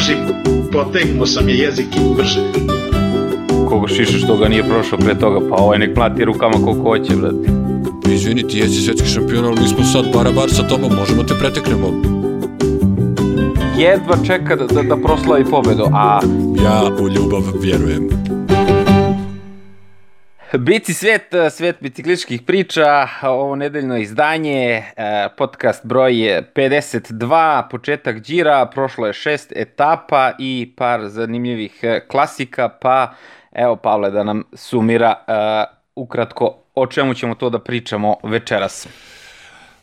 završim, potegnuo sam je jezik i brže. Koga šiša što ga nije prošao pre toga, pa ovaj nek plati rukama koliko hoće, brate. Izvini, ti jesi svetski šampion, ali mi smo sad bara bar sa tobom, možemo te preteknemo. Jedva čeka da, da, da proslavi pobedu, a Ja u ljubav vjerujem. Bici svet, svet bicikličkih priča, ovo nedeljno izdanje, e, podcast broj 52, početak džira, prošlo je šest etapa i par zanimljivih e, klasika, pa evo Pavle da nam sumira e, ukratko o čemu ćemo to da pričamo večeras.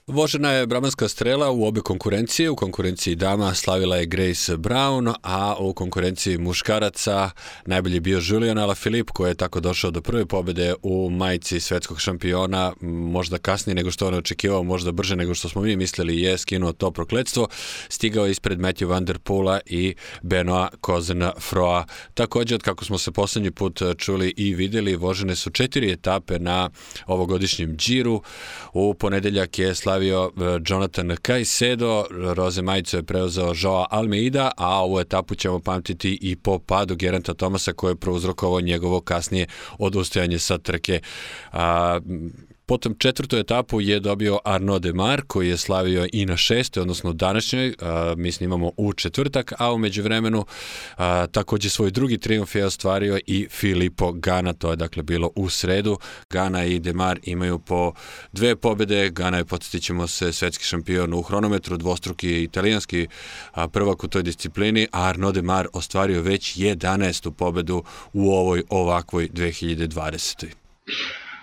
Vožena je bramanska strela u obe konkurencije. U konkurenciji dama slavila je Grace Brown, a u konkurenciji muškaraca najbolji je bio Julian Alaphilippe koji je tako došao do prve pobede u majici svetskog šampiona, možda kasnije nego što on očekivao, možda brže nego što smo mi mislili, je skinuo to prokledstvo. Stigao je ispred Matthew Van Der Poola i Benoa Kozena Froa. Takođe, od kako smo se poslednji put čuli i videli, vožene su četiri etape na ovogodišnjem džiru. U ponedeljak je slavio slavio e, Jonathan Caicedo, Roze majicu je preuzeo Joa Almeida, a ovu etapu ćemo pamtiti i po padu Geranta Tomasa koji je prouzrokovao njegovo kasnije odustajanje sa trke. A, Potom četvrtu etapu je dobio Arnaud Demar koji je slavio i na šestoj, odnosno današnjoj, a, mi snimamo u četvrtak, a umeđu vremenu a, takođe svoj drugi triumf je ostvario i Filippo Gana, to je dakle bilo u sredu. Gana i Demar imaju po dve pobede, Gana je, podsjetit ćemo se, svetski šampion u hronometru, dvostruki italijanski a, prvak u toj disciplini, a Arnaud Demar ostvario već 11. pobedu u ovoj ovakvoj 2020.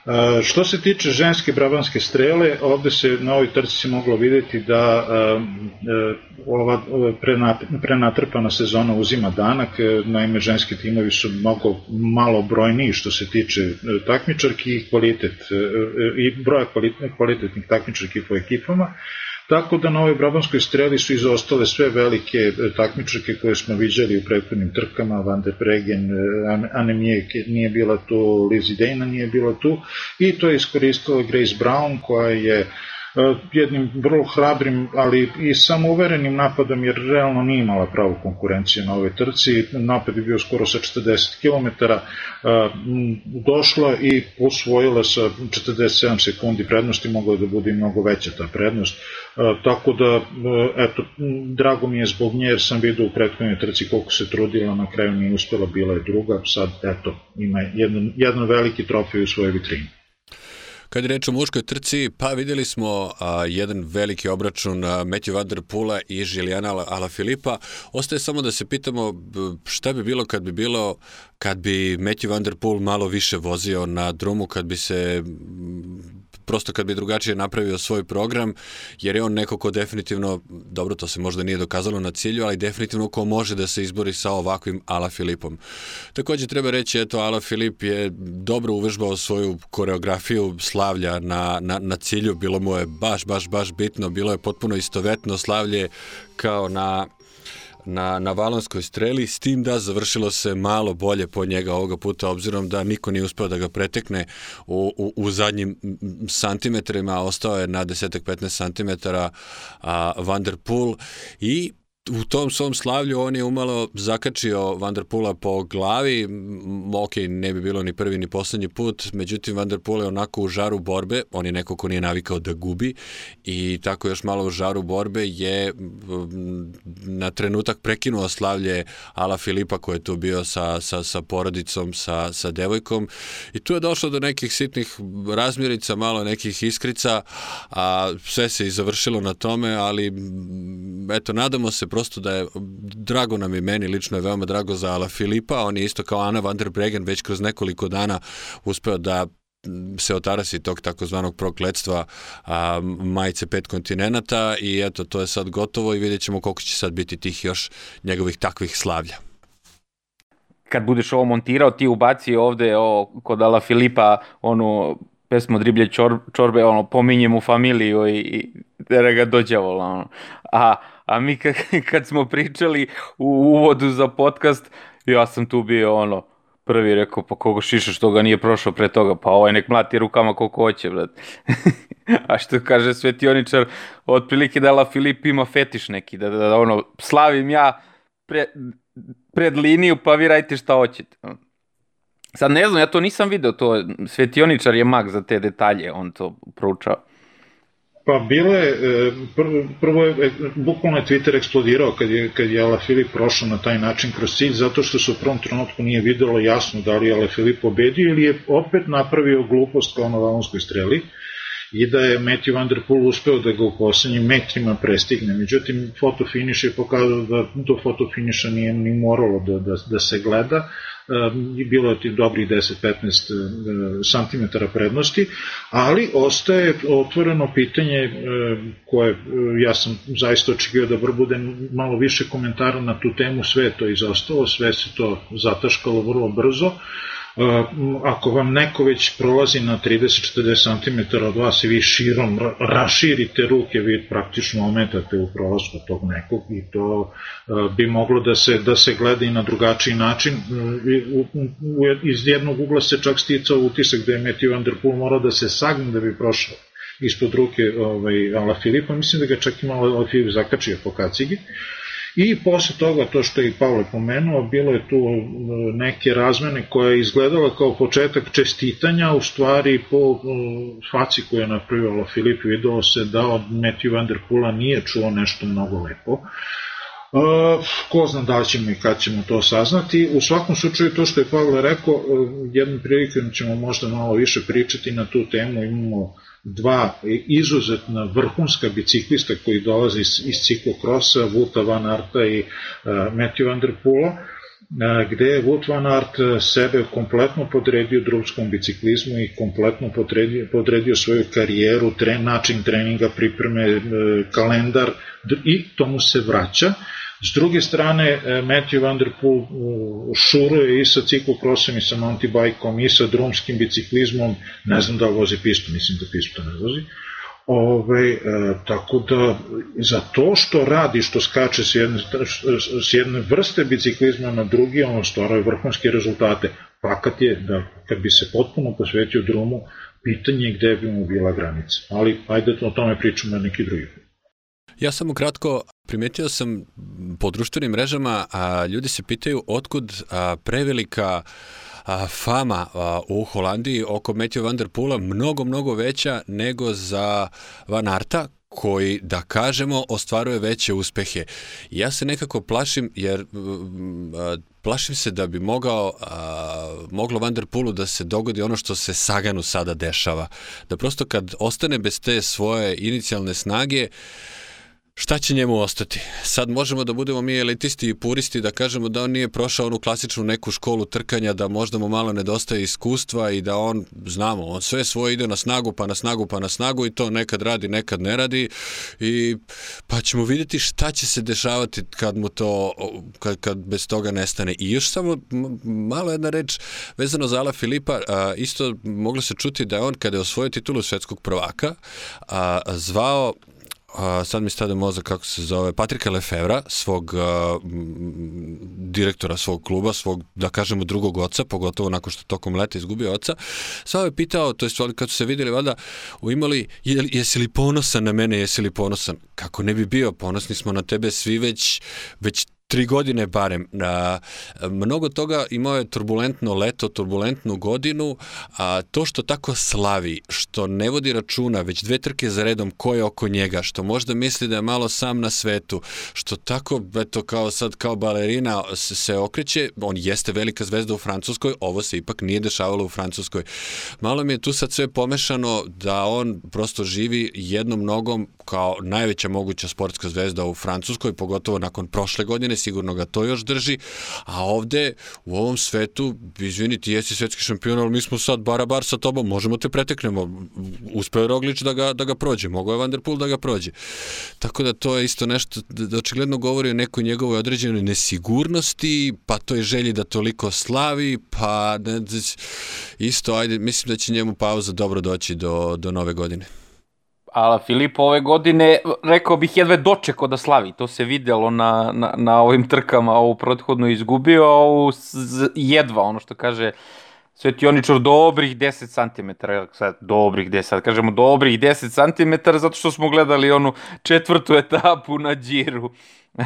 E, što se tiče ženske brabanske strele, ovde se na ovoj trci moglo videti da e, e, ova prenatrpana sezona uzima danak, naime ženski timovi su mnogo malo brojniji što se tiče takmičarki i kvalitet i broja kvalitetnih takmičarki po ekipama. Tako da na ovoj Brabanskoj streli su izostale sve velike e, takmičarke koje smo viđali u prethodnim trkama, Van der Bregen, e, Anne Mijek nije bila tu, Lizzie Dana nije bila tu i to je iskoristila Grace Brown koja je E, jednim vrlo hrabrim, ali i samouverenim napadom, jer realno nije imala pravu konkurenciju na ovoj trci. Napad je bio skoro sa 40 km, e, došla i osvojila sa 47 sekundi prednosti, mogla da bude mnogo veća ta prednost. E, tako da, eto, drago mi je zbog nje, jer sam vidio u prethodnoj trci koliko se trudila, na kraju nije uspela, bila je druga, sad, eto, ima jedan, jedan veliki trofej u svojoj vitrini. Kad je reč o muškoj trci, pa videli smo a, jedan veliki obračun a, Matthew Van Der Poola i Žilijana Alaphilippa. Ostaje samo da se pitamo šta bi bilo kad bi bilo kad bi Matthew Van Der Poel malo više vozio na drumu, kad bi se prosto kad bi drugačije napravio svoj program, jer je on neko ko definitivno, dobro to se možda nije dokazalo na cilju, ali definitivno ko može da se izbori sa ovakvim Ala Filipom. Takođe treba reći, eto, Ala Filip je dobro uvežbao svoju koreografiju slavlja na, na, na cilju, bilo mu je baš, baš, baš bitno, bilo je potpuno istovetno slavlje kao na na, na valonskoj streli, s tim da završilo se malo bolje po njega ovoga puta, obzirom da niko nije uspeo da ga pretekne u, u, u zadnjim santimetrima, ostao je na 10-15 santimetara a, Van der Poel. I u tom svom slavlju on je umalo zakačio Vanderpula po glavi, ok, ne bi bilo ni prvi ni poslednji put, međutim Vanderpool je onako u žaru borbe, on je neko ko nije navikao da gubi i tako još malo u žaru borbe je na trenutak prekinuo slavlje Ala Filipa koji je tu bio sa, sa, sa porodicom, sa, sa devojkom. I tu je došlo do nekih sitnih razmirica, malo nekih iskrica, a sve se i završilo na tome, ali eto, nadamo se prosto da je, drago nam je meni, lično je veoma drago za Ala Filipa, on je isto kao Ana van der Bregen već kroz nekoliko dana uspeo da se otarasi tog takozvanog prokledstva a, majice pet kontinenta i eto, to je sad gotovo i vidjet ćemo koliko će sad biti tih još njegovih takvih slavlja kad budeš ovo montirao, ti ubaci ovde o, kod Ala Filipa onu pesmu Driblje čor, čorbe, ono, pominje mu familiju i, i da ga dođavola, ono. A a mi kad, smo pričali u uvodu za podcast, ja sam tu bio ono, prvi rekao, pa koga šiša što ga nije prošao pre toga, pa ovaj nek mlati rukama koliko hoće, brat. a što kaže svetioničar, otprilike da La Filip ima fetiš neki, da, da, da ono, slavim ja pre, pred liniju, pa vi radite šta hoćete. Sad ne znam, ja to nisam video, to Svetioničar je mag za te detalje, on to proučao. Pa bilo je, e, prvo, prvo je, e, bukvalno je Twitter eksplodirao kad je, kad je Ala Filip prošao na taj način kroz cilj, zato što se u prvom trenutku nije videlo jasno da li je Ala Filip pobedio ili je opet napravio glupost kao na valonskoj streli i da je Matthew Van Der Poel uspeo da ga u poslednjim metrima prestigne. Međutim, fotofiniš je pokazao da do fotofiniša nije ni moralo da, da, da se gleda, bilo je dobrih 10-15 cm prednosti, ali ostaje otvoreno pitanje koje ja sam zaista očekio da bude malo više komentara na tu temu, sve to izostalo, sve se to zataškalo vrlo brzo, ako vam neko već prolazi na 30-40 cm od vas i vi širom raširite ruke, vi praktično ometate u prolasku tog nekog i to bi moglo da se, da se gleda i na drugačiji način. Iz jednog ugla se čak sticao utisak da je Matthew Van Der Poel morao da se sagne da bi prošao ispod ruke ovaj, Ala Filipa, mislim da ga čak imao Ala Filip zakačio po kacigi. I posle toga, to što je i Pavle pomenuo, bilo je tu e, neke razmene koja je izgledala kao početak čestitanja, u stvari po e, faci koju je napravila Filip videlo se da od Matthew Van Der nije čuo nešto mnogo lepo. Uh, ko zna da li ćemo i kad ćemo to saznati. U svakom slučaju to što je Pavle rekao, uh, jednom prilikom ćemo možda malo više pričati na tu temu, imamo dva izuzetna vrhunska biciklista koji dolaze iz, iz ciklokrosa, Vuta Van Arta i uh, Matthew Van Der Poola, uh, gde je Wout Van Aert sebe kompletno podredio drumskom biciklizmu i kompletno podredio, podredio svoju karijeru, tren, način treninga, pripreme, uh, kalendar i tomu se vraća. S druge strane, e, Matthew Van Der Poel šuruje i sa ciklokrosom i sa mountain bajkom i sa drumskim biciklizmom, ne znam da vozi pistu, mislim da pistu ne vozi. Ove, e, tako da za to što radi, što skače s jedne, s jedne vrste biciklizma na drugi, ono stvaraju vrhunske rezultate. Fakat je da kad bi se potpuno posvetio drumu, pitanje je gde bi mu bila granica. Ali ajde o tome pričamo na neki drugi put. Ja samo kratko, primetio sam po društvenim mrežama, a, ljudi se pitaju otkud a, prevelika a, fama a, u Holandiji oko Matthew Van Der Poola mnogo, mnogo veća nego za Van Arta, koji, da kažemo, ostvaruje veće uspehe. Ja se nekako plašim, jer a, plašim se da bi mogao, a, moglo Van Der Poolu da se dogodi ono što se Saganu sada dešava. Da prosto kad ostane bez te svoje inicijalne snage, Šta će njemu ostati? Sad možemo da budemo mi elitisti i puristi da kažemo da on nije prošao onu klasičnu neku školu trkanja, da možda mu malo nedostaje iskustva i da on, znamo, on sve svoje ide na snagu, pa na snagu, pa na snagu i to nekad radi, nekad ne radi i pa ćemo vidjeti šta će se dešavati kad mu to, kad, kad bez toga nestane. I još samo malo jedna reč vezano za Ala Filipa, a, isto moglo se čuti da je on kada je osvojio titulu svetskog prvaka a, zvao a, sad mi stade mozak kako se zove, Patrika Lefevra, svog a, direktora svog kluba, svog, da kažemo, drugog oca, pogotovo nakon što tokom leta izgubio oca, svao je pitao, to je kad su se videli, vada, u imali, jesi li ponosan na mene, jesi li ponosan? Kako ne bi bio, ponosni smo na tebe svi već, već tri godine barem. A, mnogo toga imao je turbulentno leto, turbulentnu godinu, a to što tako slavi, što ne vodi računa već dve trke za redom ko je oko njega, što možda misli da je malo sam na svetu, što tako, eto, kao sad kao balerina se, se okreće, on jeste velika zvezda u Francuskoj, ovo se ipak nije dešavalo u Francuskoj. Malo mi je tu sad sve pomešano da on prosto živi jednom nogom kao najveća moguća sportska zvezda u Francuskoj, pogotovo nakon prošle godine, sigurno ga to još drži, a ovde u ovom svetu, izvini, ti jesi svetski šampion, ali mi smo sad bara bar sa tobom, možemo te preteknemo. Uspeo je Roglič da ga, da ga prođe, mogao je Van der Poel da ga prođe. Tako da to je isto nešto da očigledno govori o nekoj njegovoj određenoj nesigurnosti, pa to je želji da toliko slavi, pa ne, isto, ajde, mislim da će njemu pauza dobro doći do, do nove godine. Ala Filip ove godine, rekao bih, jedve dočekao da slavi. To se videlo na, na, na ovim trkama, ovu prethodno izgubio, a ovu jedva, ono što kaže Svetioničar, dobrih 10 cm, sad dobrih 10, kažemo dobrih 10 cm, zato što smo gledali onu četvrtu etapu na džiru.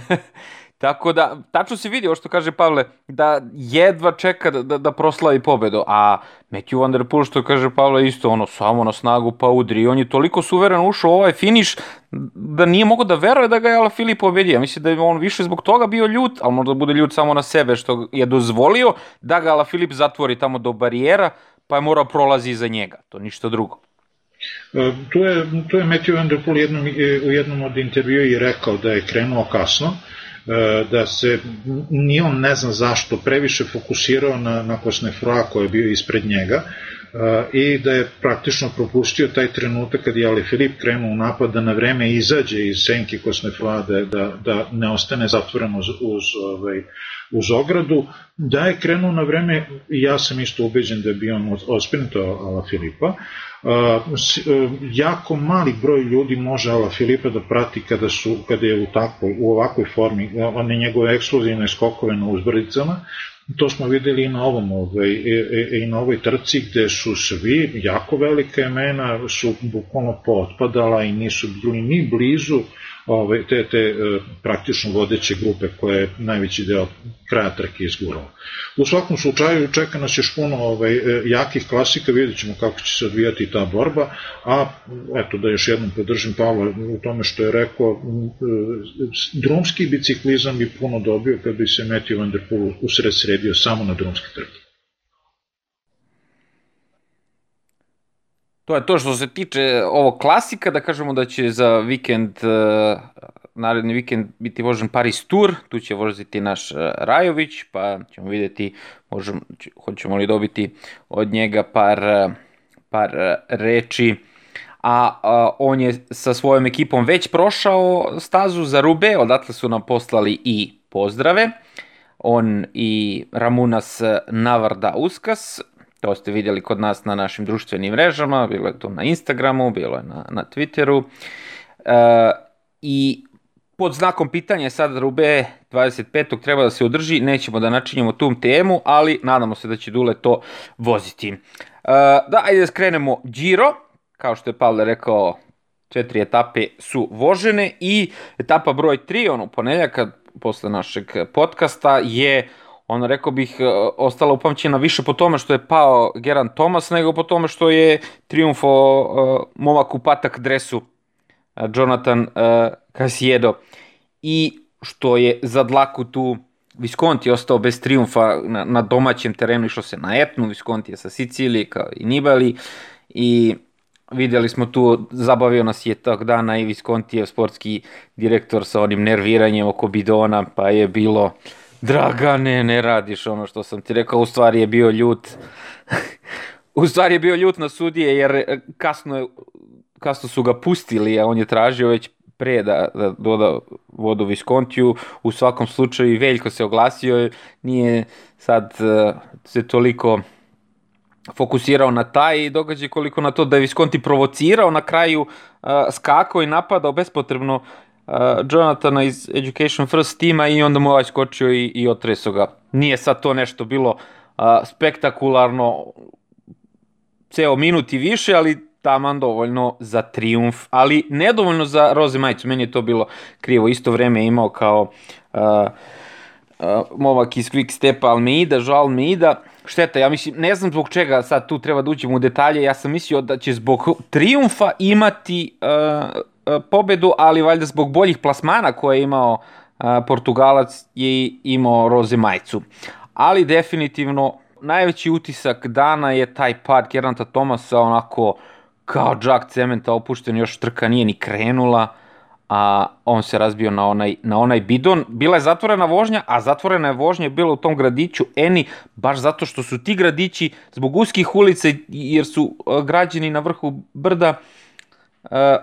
Tako da, tačno se vidi ovo što kaže Pavle, da jedva čeka da, da, da proslavi pobedu, a Matthew Van Der Poel, što kaže Pavle, isto ono, samo na snagu pa udri. On je toliko suvereno ušao u ovaj finiš da nije mogo da veruje da ga je Ala Filip pobedio. Ja mislim da je on više zbog toga bio ljut, ali možda bude ljut samo na sebe što je dozvolio da ga Ala Filip zatvori tamo do barijera, pa je morao prolazi iza njega. To ništa drugo. E, tu je, tu je Matthew Van Der Poel jednom, u jednom od intervjua i rekao da je krenuo kasno, E, da se ni on ne zna zašto previše fokusirao na, na Kosnefroa koji je bio ispred njega e, i da je praktično propustio taj trenutak kad je Ali Filip krenuo u napad da na vreme izađe iz senke Kosnefroa da, da, da ne ostane zatvoren uz, uz, ovaj, uz ogradu, da je krenuo na vreme ja sam isto ubeđen da bio on ospinuto Ala Filipa, E, jako mali broj ljudi može Ala Filipa da prati kada, su, kada je u, tako, u ovakvoj formi, one njegove ekskluzivne skokove na uzbrdicama, To smo videli i na ovom ovaj, i, i, i na ovoj trci gde su svi jako velike imena su bukvalno potpadala i nisu bili ni blizu ove, te, te e, praktično vodeće grupe koje je najveći deo kraja trke izgurao. U svakom slučaju čeka nas još puno ovaj, e, jakih klasika, vidjet ćemo kako će se odvijati ta borba, a eto da još jednom podržim Pavla u tome što je rekao, e, drumski biciklizam bi puno dobio kad bi se Matthew Van Der Poel usred sredio samo na drumske trke. To je to što se tiče ovog klasika, da kažemo da će za vikend, uh, naredni vikend biti vožen Paris Tour, tu će voziti naš uh, Rajović, pa ćemo videti možemo, hoćemo li dobiti od njega par, uh, par reči. A, a on je sa svojom ekipom već prošao stazu za Rube, odatle su nam poslali i pozdrave. On i Ramunas Navarda Uskas, To ste vidjeli kod nas na našim društvenim mrežama, bilo je to na Instagramu, bilo je na, na Twitteru. E, I pod znakom pitanja sad Rube 25. treba da se održi, nećemo da načinjemo tu temu, ali nadamo se da će Dule to voziti. E, da, ajde da skrenemo Giro, kao što je Pavle rekao, četiri etape su vožene i etapa broj 3, ono ponedljaka posle našeg podcasta je ona rekao bih e, ostala upamćena više po tome što je pao Geran Thomas nego po tome što je triumfo uh, momak u patak dresu uh, Jonathan uh, Casiedo i što je za dlaku tu Visconti ostao bez triumfa na, na domaćem terenu, išlo se na Etnu, Visconti je sa Sicilije kao i Nibali i videli smo tu, zabavio nas je tog dana i Visconti je sportski direktor sa onim nerviranjem oko bidona, pa je bilo uh, Dragane, ne radiš ono što sam ti rekao, u stvari je bio ljut. u stvari je bio ljut na sudije jer e, kasno, je, kasno su ga pustili, a on je tražio već pre da, da doda vodu Viskontiju. U svakom slučaju Veljko se oglasio, nije sad uh, se toliko fokusirao na taj događaj koliko na to da je Visconti provocirao na kraju uh, skakao i napadao bespotrebno uh, Jonathana iz Education First tima i onda mu ovaj skočio i, i otreso ga. Nije sad to nešto bilo uh, spektakularno ceo minut i više, ali taman dovoljno za triumf, ali nedovoljno za Roze Majicu. Meni je to bilo krivo. Isto vreme imao kao uh, uh, momak iz Quick Stepa Almeida, Joao Almeida. Šteta, ja mislim, ne znam zbog čega sad tu treba da uđemo u detalje, ja sam mislio da će zbog triumfa imati uh, pobedu, ali valjda zbog boljih plasmana koje je imao e, Portugalac je imao Roze Majcu. Ali definitivno najveći utisak dana je taj pad Geranta Tomasa onako kao džak cementa opušten, još trka nije ni krenula, a on se razbio na onaj, na onaj bidon. Bila je zatvorena vožnja, a zatvorena je vožnja bila u tom gradiću Eni, baš zato što su ti gradići zbog uskih ulica, jer su e, građeni na vrhu brda,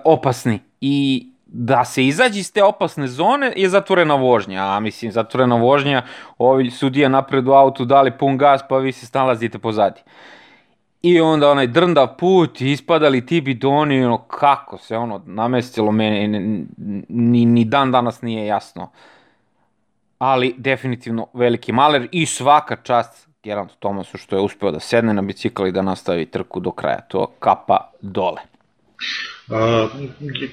opasni i da se izađe iz te opasne zone je zatvorena vožnja, a mislim zatvorena vožnja, ovi sudija napred u autu dali pun gas pa vi se snalazite pozadi. I onda onaj drnda put, ispadali ti bidoni, ono, kako se ono namestilo meni, ni, ni dan danas nije jasno. Ali definitivno veliki maler i svaka čast Gerantu Tomasu što je uspeo da sedne na bicikl i da nastavi trku do kraja. To kapa dole. A,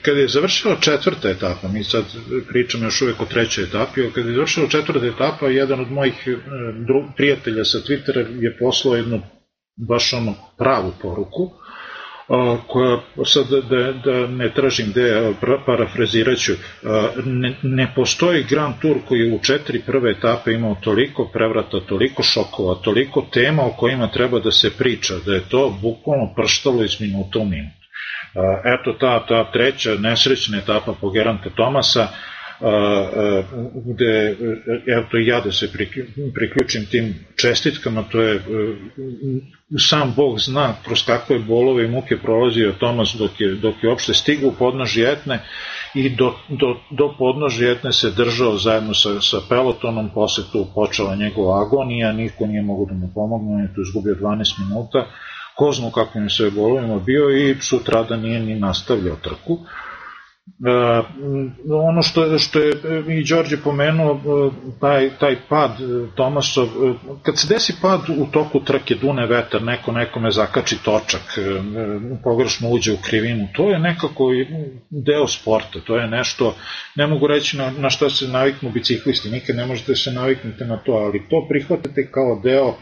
kada je završila četvrta etapa, mi sad pričamo još uvek o trećoj etapi, kada je završila četvrta etapa, jedan od mojih e, prijatelja sa Twittera je poslao jednu baš ono pravu poruku, koja sad da, da ne tražim gde, parafraziraću, ne, ne postoji Grand Tour koji je u četiri prve etape imao toliko prevrata, toliko šokova, toliko tema o kojima treba da se priča, da je to bukvalno prštalo iz minuta u minut. Eto ta, ta treća nesrećna etapa po Geranta Tomasa, gde, evo to i ja da se priključim tim čestitkama, to je, sam Bog zna kroz kakve bolove i muke prolazio Tomas dok je, dok je opšte stigao u podnožje etne i do, do, do podnožje etne se držao zajedno sa, sa pelotonom, posle tu počela njegova agonija, niko nije mogo da mu pomogne, on je tu izgubio 12 minuta, ko zna u kakvim sve bolovima bio i sutra da nije ni nastavljao trku. Uh, ono što, što je i Đorđe pomenuo, uh, taj, taj pad Tomasov, kad se desi pad u toku trke, dune vetar, neko nekome zakači točak, pogrešno uđe u krivinu, to je nekako deo sporta, to je nešto, ne mogu reći na, na šta se naviknu biciklisti, nikad ne možete se naviknuti na to, ali to prihvatate kao deo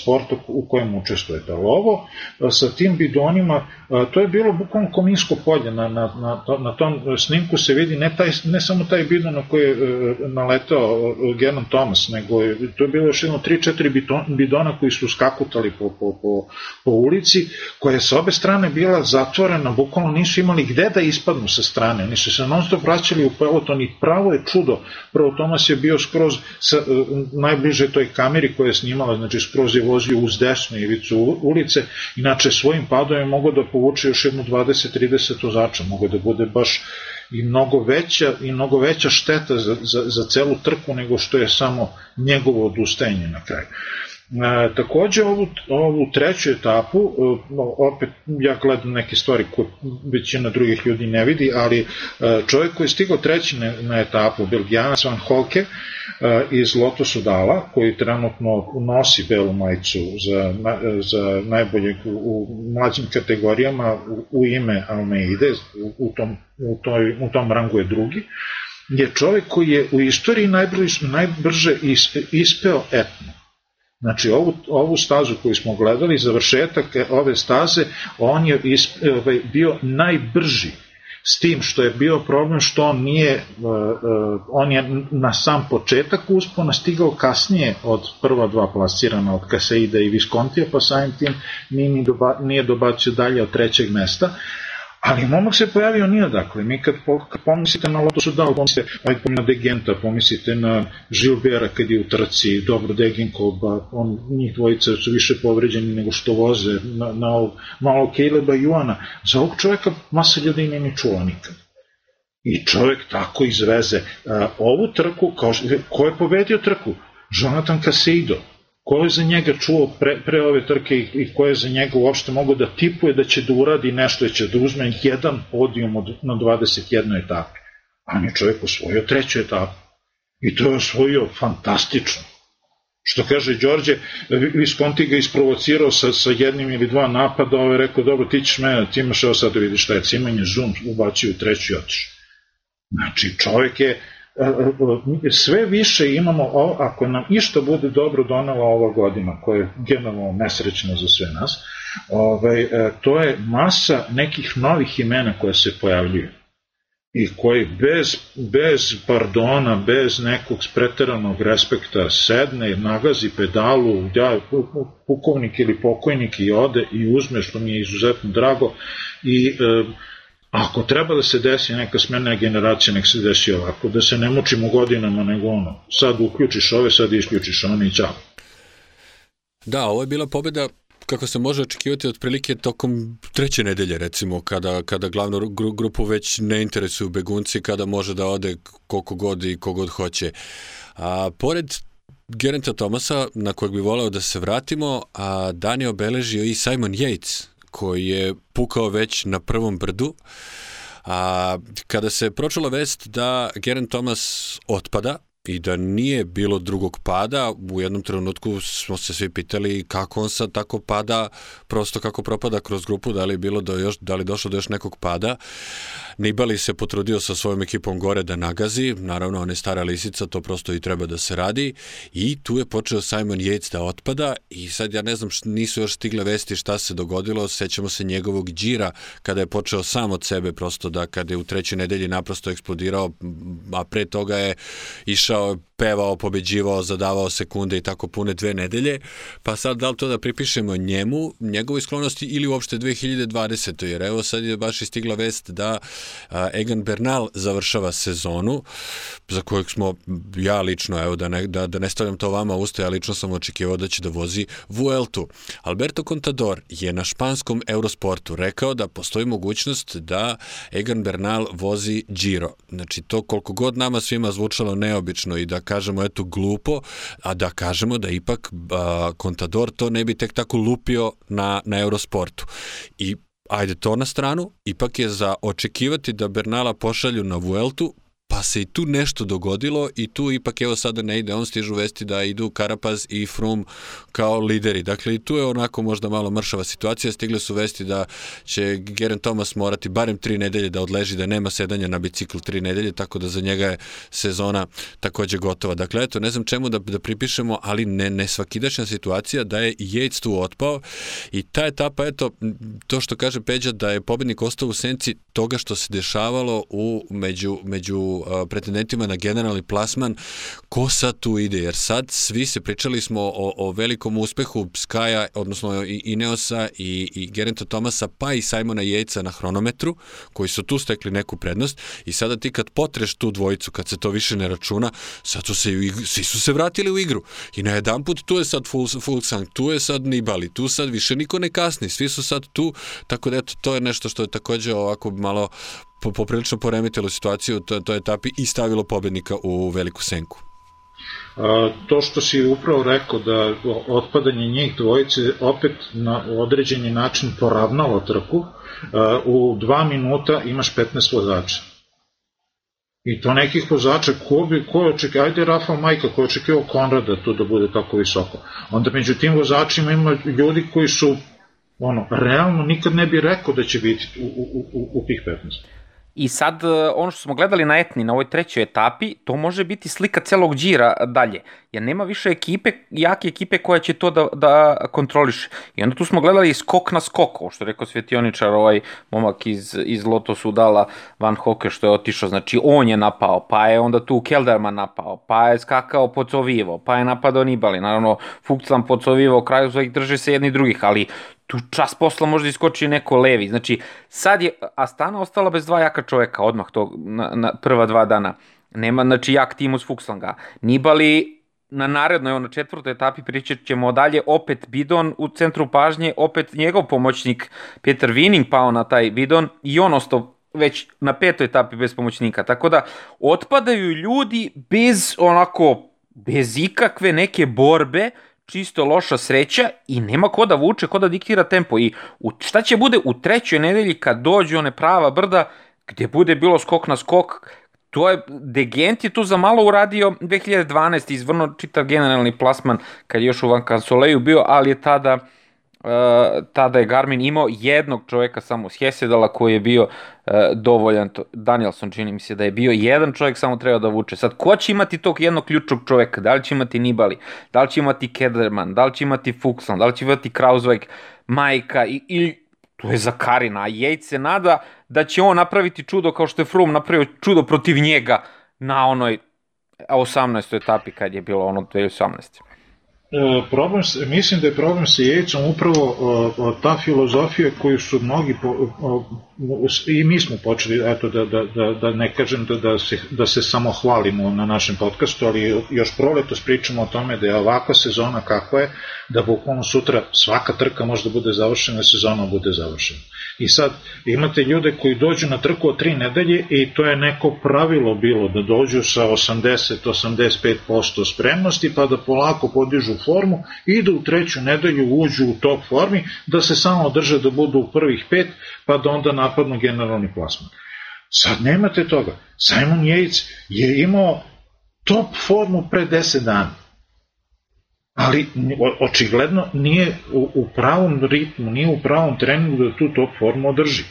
sporta u kojem učestvujete. Ali ovo, sa tim bidonima, to je bilo bukvalno kominsko polje na, na, na to, na tom snimku se vidi ne, taj, ne samo taj bidon na koji je e, naletao e, Genon Thomas, nego je, to je bilo još jedno 3-4 bidona koji su skakutali po, po, po, po ulici, koja je sa obe strane bila zatvorena, bukvalno nisu imali gde da ispadnu sa strane, oni su se non stop vraćali u peloton i pravo je čudo, prvo Thomas je bio skroz sa, e, najbliže toj kameri koja je snimala, znači skroz je vozio uz desnu ivicu ulice, inače svojim padom je mogao da povuče još jednu 20-30 vozača, mogao da bude baš i mnogo veća i mnogo veća šteta za, za, za celu trku nego što je samo njegovo odustajanje na kraju. E, takođe ovu, ovu treću etapu, e, opet ja gledam neke stvari koje većina drugih ljudi ne vidi, ali e, čovjek koji je stigao treći na, na etapu, Belgijanac Van Holke, e, iz Loto Sudala, koji trenutno nosi belu majicu za, za najboljeg u, u mlađim kategorijama u, u ime Almeide, u, u, tom, u, toj, u tom rangu je drugi, je čovjek koji je u istoriji najbrže, najbrže ispeo etno Znači, ovu, ovu stazu koju smo gledali, završetak ove staze, on je isp, ovaj, bio najbrži. S tim što je bio problem što on nije, uh, on je na sam početak uspona stigao kasnije od prva dva plasirana, od Kaseida i Viskontija, pa samim tim nije dobacio dalje od trećeg mesta, Ali momak se pojavio nije dakle. Mi kad, pomislite na Loto Sudal, pomislite ajde, na Degenta, pomislite na Žilbera kad je u trci, dobro Degenko, ba, on, njih dvojica su više povređeni nego što voze, na, na ovog, malo Caleba Juana. Za ovog čoveka masa ljudi nije ni čula nikad. I čovek tako izveze. Ovu trku, kao, ko je pobedio trku? Jonathan Caseido ko je za njega čuo pre, pre ove trke i, i ko je za njega uopšte mogao da tipuje da će da uradi nešto, da će da uzme jedan podijum od, na 21. etapi. On je čovjek osvojio treću etapu. I to je osvojio fantastično. Što kaže Đorđe, Visconti ga isprovocirao sa, sa jednim ili dva napada, ovo je rekao, dobro, ti ćeš mene, ti imaš evo sad da vidiš šta je cimanje, zoom, ubacio u treću i otiš. Znači, čovjek je, sve više imamo, ako nam išta bude dobro donela ova godina, koja je generalno nesrećna za sve nas, ovaj, e, to je masa nekih novih imena koje se pojavljuju i koji bez, bez pardona, bez nekog preteranog respekta sedne, nagazi pedalu, ja, pukovnik ili pokojnik i ode i uzme, što mi je izuzetno drago, i e, Ako treba da se desi neka smena generacija, nek se desi ovako, da se ne mučimo godinama, nego ono, sad uključiš ove, sad isključiš one i čao. Da, ovo je bila pobeda kako se može očekivati otprilike tokom treće nedelje recimo kada, kada glavnu grupu već ne interesuju begunci kada može da ode koliko god i kogod hoće. A, pored Gerenta Tomasa na kojeg bi voleo da se vratimo, a dan je obeležio i Simon Yates koji je pukao već na prvom brdu. A kada se pročula vest da Geraint Thomas otpada i da nije bilo drugog pada, u jednom trenutku smo se svi pitali kako on sad tako pada, prosto kako propada kroz grupu, da li je bilo do još, da li došlo do još nekog pada. Nibali se potrudio sa svojom ekipom gore da nagazi, naravno on je stara lisica, to prosto i treba da se radi i tu je počeo Simon Yates da otpada i sad ja ne znam, nisu još stigle vesti šta se dogodilo, sećamo se njegovog džira kada je počeo sam od sebe prosto da kada je u trećoj nedelji naprosto eksplodirao, a pre toga je išao know, pevao, pobeđivao, zadavao sekunde i tako pune dve nedelje, pa sad da li to da pripišemo njemu, njegovoj sklonosti ili uopšte 2020. Jer evo sad je baš istigla vest da Egan Bernal završava sezonu, za kojeg smo, ja lično, evo da ne, da, da ne stavljam to vama usta, ja lično sam očekivao da će da vozi Vueltu. Alberto Contador je na španskom Eurosportu rekao da postoji mogućnost da Egan Bernal vozi Giro. Znači to koliko god nama svima zvučalo neobično i da kažemo eto glupo, a da kažemo da ipak a, Contador to ne bi tek tako lupio na, na Eurosportu. I ajde to na stranu, ipak je za očekivati da Bernala pošalju na Vueltu, Pa se i tu nešto dogodilo i tu ipak evo sada ne ide, on stižu vesti da idu Karapaz i Frum kao lideri. Dakle i tu je onako možda malo mršava situacija, stigle su vesti da će Geren Thomas morati barem tri nedelje da odleži, da nema sedanja na bicikl tri nedelje, tako da za njega je sezona takođe gotova. Dakle, eto, ne znam čemu da, da pripišemo, ali ne, ne svakidašnja situacija da je Yates tu otpao i ta etapa, eto, to što kaže Peđa da je pobednik ostao u senci toga što se dešavalo u među, među pretendentima na generalni plasman, ko sad tu ide? Jer sad svi se pričali smo o, o velikom uspehu Skaja, odnosno i Ineosa i, i Gerenta Tomasa, pa i Simona Jejca na hronometru, koji su tu stekli neku prednost i sada ti kad potreš tu dvojicu, kad se to više ne računa, sad su se, svi su se vratili u igru. I na jedan put tu je sad full, full sang, tu je sad Nibali, tu sad više niko ne kasni, svi su sad tu, tako da eto, to je nešto što je takođe ovako malo po, poprilično poremetilo situaciju u toj, etapi i stavilo pobednika u veliku senku. A, to što si upravo rekao da otpadanje njih dvojice opet na određeni način poravnalo trku, a, u dva minuta imaš 15 vozača. I to nekih vozača, ko bi, ko je očekio, ajde Rafa Majka, ko je očekio Konrada tu da bude tako visoko. Onda među tim vozačima ima ljudi koji su, ono, realno nikad ne bi rekao da će biti u, u, u, u tih 15. I sad, e, ono što smo gledali na Etni, na ovoj trećoj etapi, to može biti slika celog džira dalje. Jer nema više ekipe, jake ekipe koja će to da, da kontroliše. I onda tu smo gledali skok na skok, ovo što rekao svetioničar, ovaj momak iz, iz Loto Sudala, Van Hoke, što je otišao. Znači, on je napao, pa je onda tu Kelderman napao, pa je skakao Pocovivo, pa je napadao Nibali. Naravno, Fuxlan Pocovivo, kraju svojih drže se jedni drugih, ali tu čas posla možda iskoči neko levi. Znači, sad je Astana ostala bez dva jaka čoveka odmah to na, na prva dva dana. Nema, znači, jak tim uz Fuxlanga. Nibali na narednoj, ono, četvrtoj etapi pričat ćemo dalje, opet Bidon u centru pažnje, opet njegov pomoćnik Peter Vining pao na taj Bidon i on ostao već na petoj etapi bez pomoćnika. Tako da, otpadaju ljudi bez onako, bez ikakve neke borbe, čisto loša sreća i nema ko da vuče, ko da diktira tempo. I u, šta će bude u trećoj nedelji kad dođe one prava brda, gde bude bilo skok na skok, to je, Degent je tu za malo uradio 2012. izvrno čitav generalni plasman kad je još u Van Kansoleju bio, ali je tada Uh, tada je Garmin imao jednog čoveka samo s Hesedala koji je bio uh, dovoljan, to, Danielson čini mi se da je bio jedan čovek samo treba da vuče. Sad, ko će imati tog jednog ključnog čoveka? Da li će imati Nibali? Da li će imati Kederman? Da li će imati Fuxland? Da li će imati Krauzweig? Majka? I, i to je za Karina, a Yates se nada da će on napraviti čudo kao što je Froome napravio čudo protiv njega na onoj 18. etapi kad je bilo ono 2018. E, problem, mislim da je problem sa Jejcom upravo o, o, ta filozofija koju su mnogi i mi smo počeli eto da, da, da, da ne kažem da, da, se, da se samo hvalimo na našem podcastu ali još proleto pričamo o tome da je ovakva sezona kakva je da bukvalno sutra svaka trka može da bude završena sezona bude završena. I sad imate ljude koji dođu na trku od tri nedelje i to je neko pravilo bilo da dođu sa 80-85% spremnosti pa da polako podižu formu, idu u treću nedelju, uđu u top formi, da se samo održe da budu u prvih pet, pa da onda napadnu generalni plasman. Sad nemate toga. Simon Yates je imao top formu pre 10 dana. Ali očigledno nije u, u pravom ritmu, nije u pravom treningu da tu top formu održi.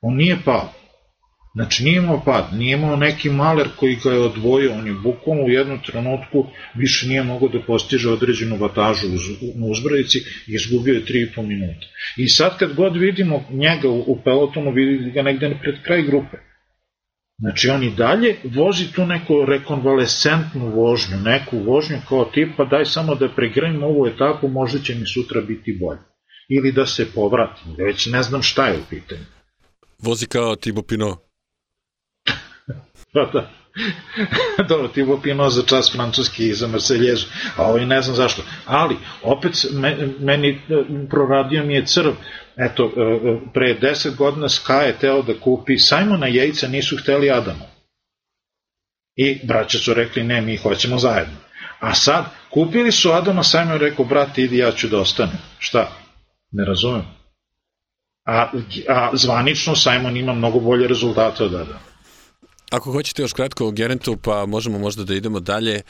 On nije pao. Znači nije imao pad, nije imao neki maler koji ga je odvojio, on je bukvalno u jednom trenutku više nije mogao da postiže određenu vatažu na uzbrajici i izgubio je 3,5 minuta. I sad kad god vidimo njega u, u pelotonu, vidi ga negde pred kraj grupe. Znači on i dalje vozi tu neku rekonvalescentnu vožnju, neku vožnju kao tipa daj samo da pregrajim ovu etapu, možda će mi sutra biti bolje. Ili da se povratim, već ne znam šta je u pitanju. Vozi kao Thibaut Pinot. Pa da. Dobro, Tibo Pino za čas francuski i za Marseljezu, a ovaj ne znam zašto. Ali, opet, meni e, proradio mi je crv. Eto, e, e, pre 10 godina Sky je teo da kupi Simona Jejca, nisu hteli Adama. I braća su rekli, ne, mi hoćemo zajedno. A sad, kupili su Adama, Simon rekao, brate, idi, ja ću da ostanem. Šta? Ne razumem. A, a zvanično Simon ima mnogo bolje rezultate od Adama. Ako hoćete još kratko o Gerentu, pa možemo možda da idemo dalje.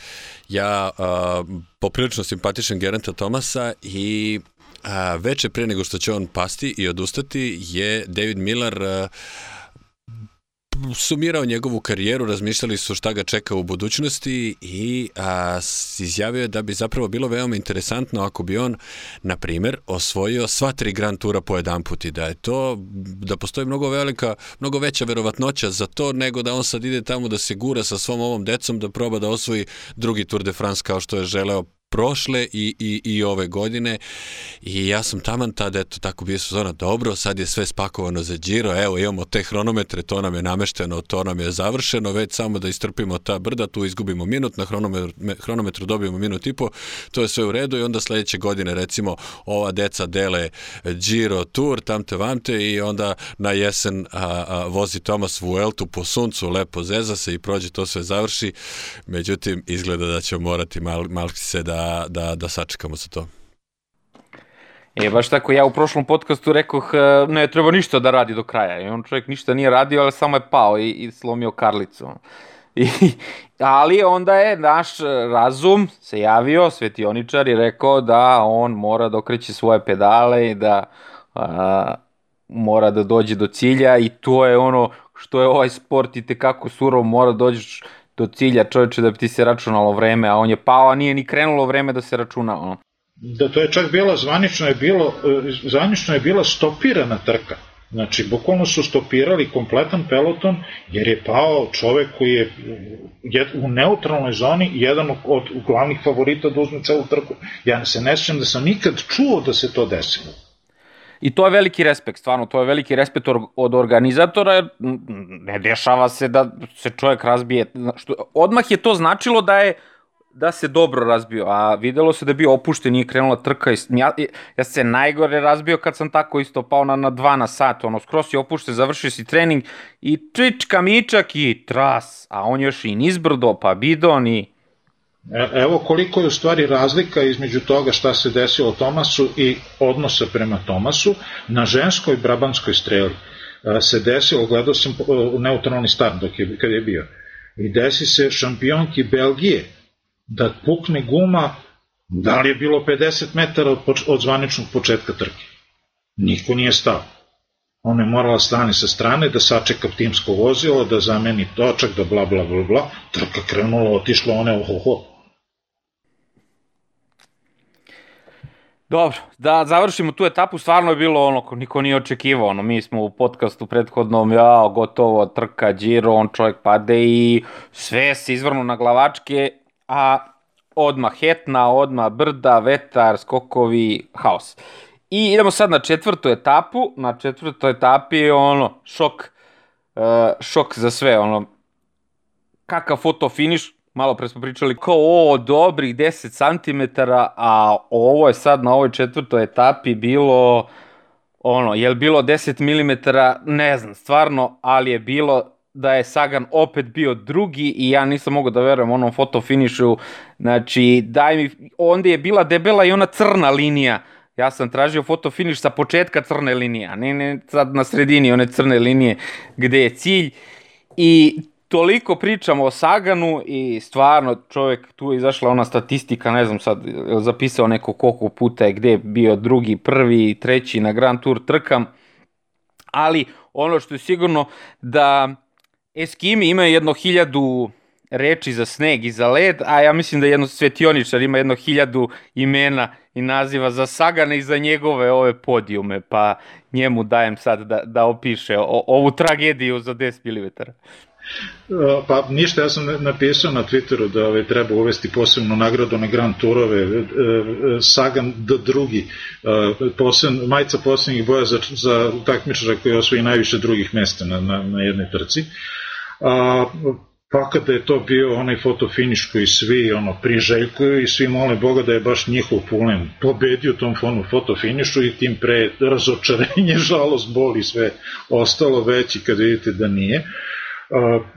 Ja a, poprilično simpatišem Gerenta Tomasa i a, veče pre nego što će on pasti i odustati je David Miller a, sumirao njegovu karijeru, razmišljali su šta ga čeka u budućnosti i a, izjavio je da bi zapravo bilo veoma interesantno ako bi on, na primer, osvojio sva tri Grand Tura po jedan put i da je to, da postoji mnogo velika, mnogo veća verovatnoća za to nego da on sad ide tamo da se gura sa svom ovom decom da proba da osvoji drugi Tour de France kao što je želeo prošle i, i, i ove godine. I ja sam taman tada, eto, tako bio sezona dobro, sad je sve spakovano za Giro, evo imamo te hronometre, to nam je namešteno, to nam je završeno, već samo da istrpimo ta brda, tu izgubimo minut, na hronometru, hronometru dobijemo minut i po, to je sve u redu i onda sledeće godine recimo ova deca dele Giro Tour, tamte vamte i onda na jesen a, a, vozi Tomas Vueltu po suncu, lepo zeza se i prođe, to sve završi, međutim izgleda da ćemo morati mal, mal se da da, da sačekamo za to. E, baš tako, ja u prošlom podcastu rekoh, e, ne treba ništa da radi do kraja. I on čovjek ništa nije radio, ali samo je pao i, i slomio karlicu. I, ali onda je naš razum se javio, svetioničar, i rekao da on mora da okreće svoje pedale i da a, mora da dođe do cilja i to je ono što je ovaj sport i tekako surov, mora da dođeš do cilja čoveče da bi ti se računalo vreme, a on je pao, a nije ni krenulo vreme da se računa. Ono. Da to je čak bila, zvanično je bilo, zvanično je bila stopirana trka. Znači, su stopirali kompletan peloton, jer je pao čovek koji je u neutralnoj zoni jedan od glavnih favorita da uzme celu trku. Ja se ne sjećam da sam nikad čuo da se to desilo. I to je veliki respekt, stvarno, to je veliki respekt od organizatora, jer ne dešava se da se čovjek razbije. Što, odmah je to značilo da je da se dobro razbio, a videlo se da je bio opušten, nije krenula trka i ja, ja se najgore razbio kad sam tako isto pao na, na dva na sat, ono, skroz je opušten, završio si trening i čička mičak i tras, a on još i nizbrdo, pa bidon i evo koliko je u stvari razlika između toga šta se desilo Tomasu i odnosa prema Tomasu na ženskoj brabanskoj streli. E, se desilo, gledao sam e, neutralni start dok je, kad je bio, i desi se šampionki Belgije da pukne guma, da li je bilo 50 metara od, od zvaničnog početka trke. Niko nije stao. Ona je morala stani sa strane da sačeka timsko vozilo, da zameni točak, da bla bla bla bla, trka krenula, otišla, one ohoho, Dobro, da završimo tu etapu, stvarno je bilo ono, niko nije očekivao, ono, mi smo u podcastu prethodnom, ja, gotovo, trka, Giro, on čovjek pade i sve se izvrnu na glavačke, a odma hetna, odma brda, vetar, skokovi, haos. I idemo sad na četvrtu etapu, na četvrtoj etapi je ono, šok, uh, šok za sve, ono, kakav foto finiš, malo pre smo pričali kao o dobrih 10 cm, a ovo je sad na ovoj četvrtoj etapi bilo ono, je li bilo 10 mm, ne znam, stvarno, ali je bilo da je Sagan opet bio drugi i ja nisam mogao da verujem onom fotofinišu, znači daj mi, onda je bila debela i ona crna linija, ja sam tražio fotofiniš sa početka crne linije, a ne, ne sad na sredini one crne linije gde je cilj. I toliko pričamo o Saganu i stvarno čovjek, tu je izašla ona statistika, ne znam sad, zapisao neko koliko puta je gde bio drugi, prvi, treći na Grand Tour trkam, ali ono što je sigurno da Eskimi imaju jedno hiljadu reči za sneg i za led, a ja mislim da jedno svetioničar ima jedno hiljadu imena i naziva za Sagana i za njegove ove podijume, pa njemu dajem sad da, da opiše o, ovu tragediju za 10 mm. Pa ništa, ja sam napisao na Twitteru da ovaj, treba uvesti posebnu nagradu na Grand Tourove, e, e, Sagan D drugi, posebn, majica poslednjih boja za, za takmičara koji osvoji najviše drugih mesta na, na, na jednoj trci. A, Pa kada je to bio onaj fotofiniš koji svi ono priželjkuju i svi mole Boga da je baš njihov pulen pobedio tom fonu fotofinišu i tim pre razočarenje, žalost, boli sve ostalo veći kad vidite da nije.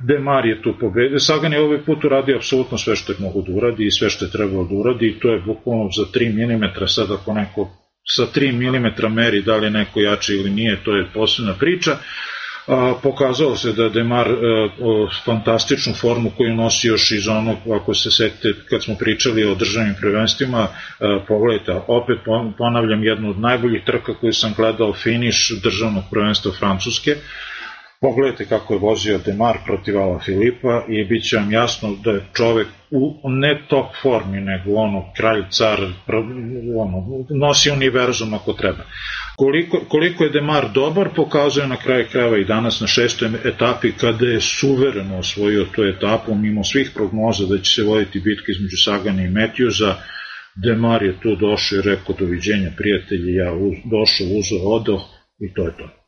Demar je tu pobedio. Sagan je ovaj put uradio apsolutno sve što je mogo da uradi i sve što je trebalo da uradi i to je bukvalno za 3 mm, sad ako neko sa 3 mm meri da li je neko jači ili nije, to je posebna priča a, pokazalo se da Demar a, e, o, fantastičnu formu koju nosi još iz onog, ako se setite kad smo pričali o državnim prvenstvima, e, pogledajte, opet ponavljam jednu od najboljih trka koju sam gledao, finiš državnog prvenstva Francuske, Pogledajte kako je vozio Demar protiv Ala Filipa i bit će vam jasno da je čovek u ne top formi, nego ono, kralj, car, ono, nosi univerzum ako treba. Koliko, koliko je Demar dobar, pokazuje na kraju krajeva i danas na šestoj etapi kada je suvereno osvojio tu etapu, mimo svih prognoza da će se voditi bitka između Sagana i Metjuza, Demar je tu došao i rekao doviđenja prijatelji, ja došao, uzo, odo i to je to.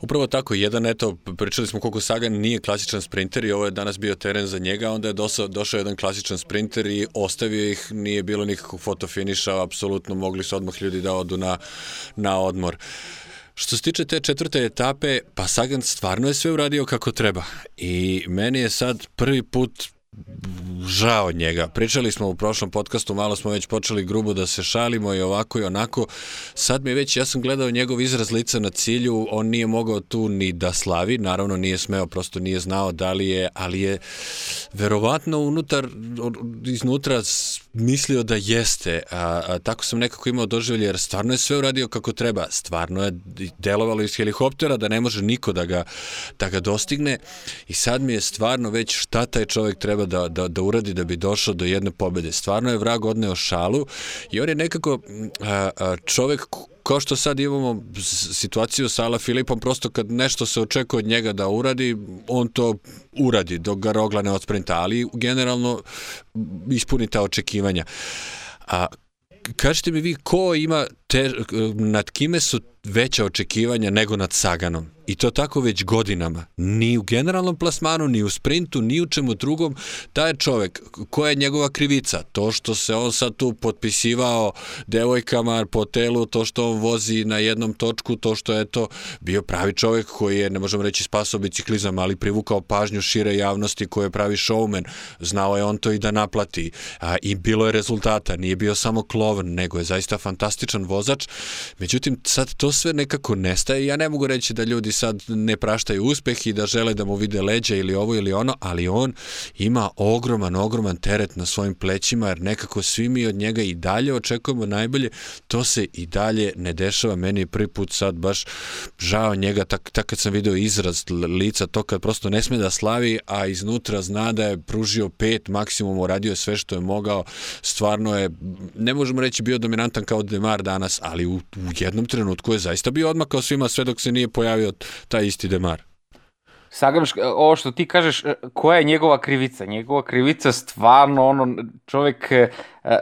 Upravo tako, jedan, eto, pričali smo koliko Sagan nije klasičan sprinter i ovo je danas bio teren za njega, onda je došao, došao jedan klasičan sprinter i ostavio ih, nije bilo nikakvog fotofiniša, apsolutno mogli su odmah ljudi da odu na, na odmor. Što se tiče te četvrte etape, pa Sagan stvarno je sve uradio kako treba. I meni je sad prvi put žao njega. Pričali smo u prošlom podcastu, malo smo već počeli grubo da se šalimo i ovako i onako. Sad mi već, ja sam gledao njegov izraz lica na cilju, on nije mogao tu ni da slavi, naravno nije smeo, prosto nije znao da li je, ali je verovatno unutar, iznutra mislio da jeste, a, a tako sam nekako imao doživlje, jer stvarno je sve uradio kako treba, stvarno je delovalo iz helikoptera da ne može niko da ga, da ga dostigne i sad mi je stvarno već šta taj čovjek treba da, da, da uradi da bi došao do jedne pobede. Stvarno je vrag odneo šalu i on je nekako a, a, čovek kao što sad imamo situaciju sa Ala Filipom, prosto kad nešto se očekuje od njega da uradi, on to uradi dok ga rogla ne odsprinta, ali generalno ispuni ta očekivanja. A kažete mi vi ko ima te, nad kime su veća očekivanja nego nad Saganom? I to tako već godinama. Ni u generalnom plasmanu, ni u sprintu, ni u čemu drugom. Taj čovek, koja je njegova krivica? To što se on sad tu potpisivao devojkama po telu, to što on vozi na jednom točku, to što je to bio pravi čovek koji je, ne možemo reći, spasao biciklizam, ali privukao pažnju šire javnosti koje je pravi showman. Znao je on to i da naplati. A, I bilo je rezultata. Nije bio samo klovan, nego je zaista fantastičan vozač. Međutim, sad to sve nekako nestaje. Ja ne mogu reći da ljudi sad ne praštaju uspeh i da žele da mu vide leđa ili ovo ili ono, ali on ima ogroman, ogroman teret na svojim plećima, jer nekako svi mi od njega i dalje očekujemo najbolje, to se i dalje ne dešava. Meni je prvi put sad baš žao njega, tak, tak kad sam video izraz lica, to kad prosto ne sme da slavi, a iznutra zna da je pružio pet, maksimum uradio sve što je mogao, stvarno je, ne možemo reći bio dominantan kao Demar danas, ali u, u jednom trenutku je zaista bio odmakao svima sve dok se nije pojavio taj isti Demar. Sagamš, ovo što ti kažeš, e, koja je njegova krivica? Njegova krivica stvarno, ono, čovek e,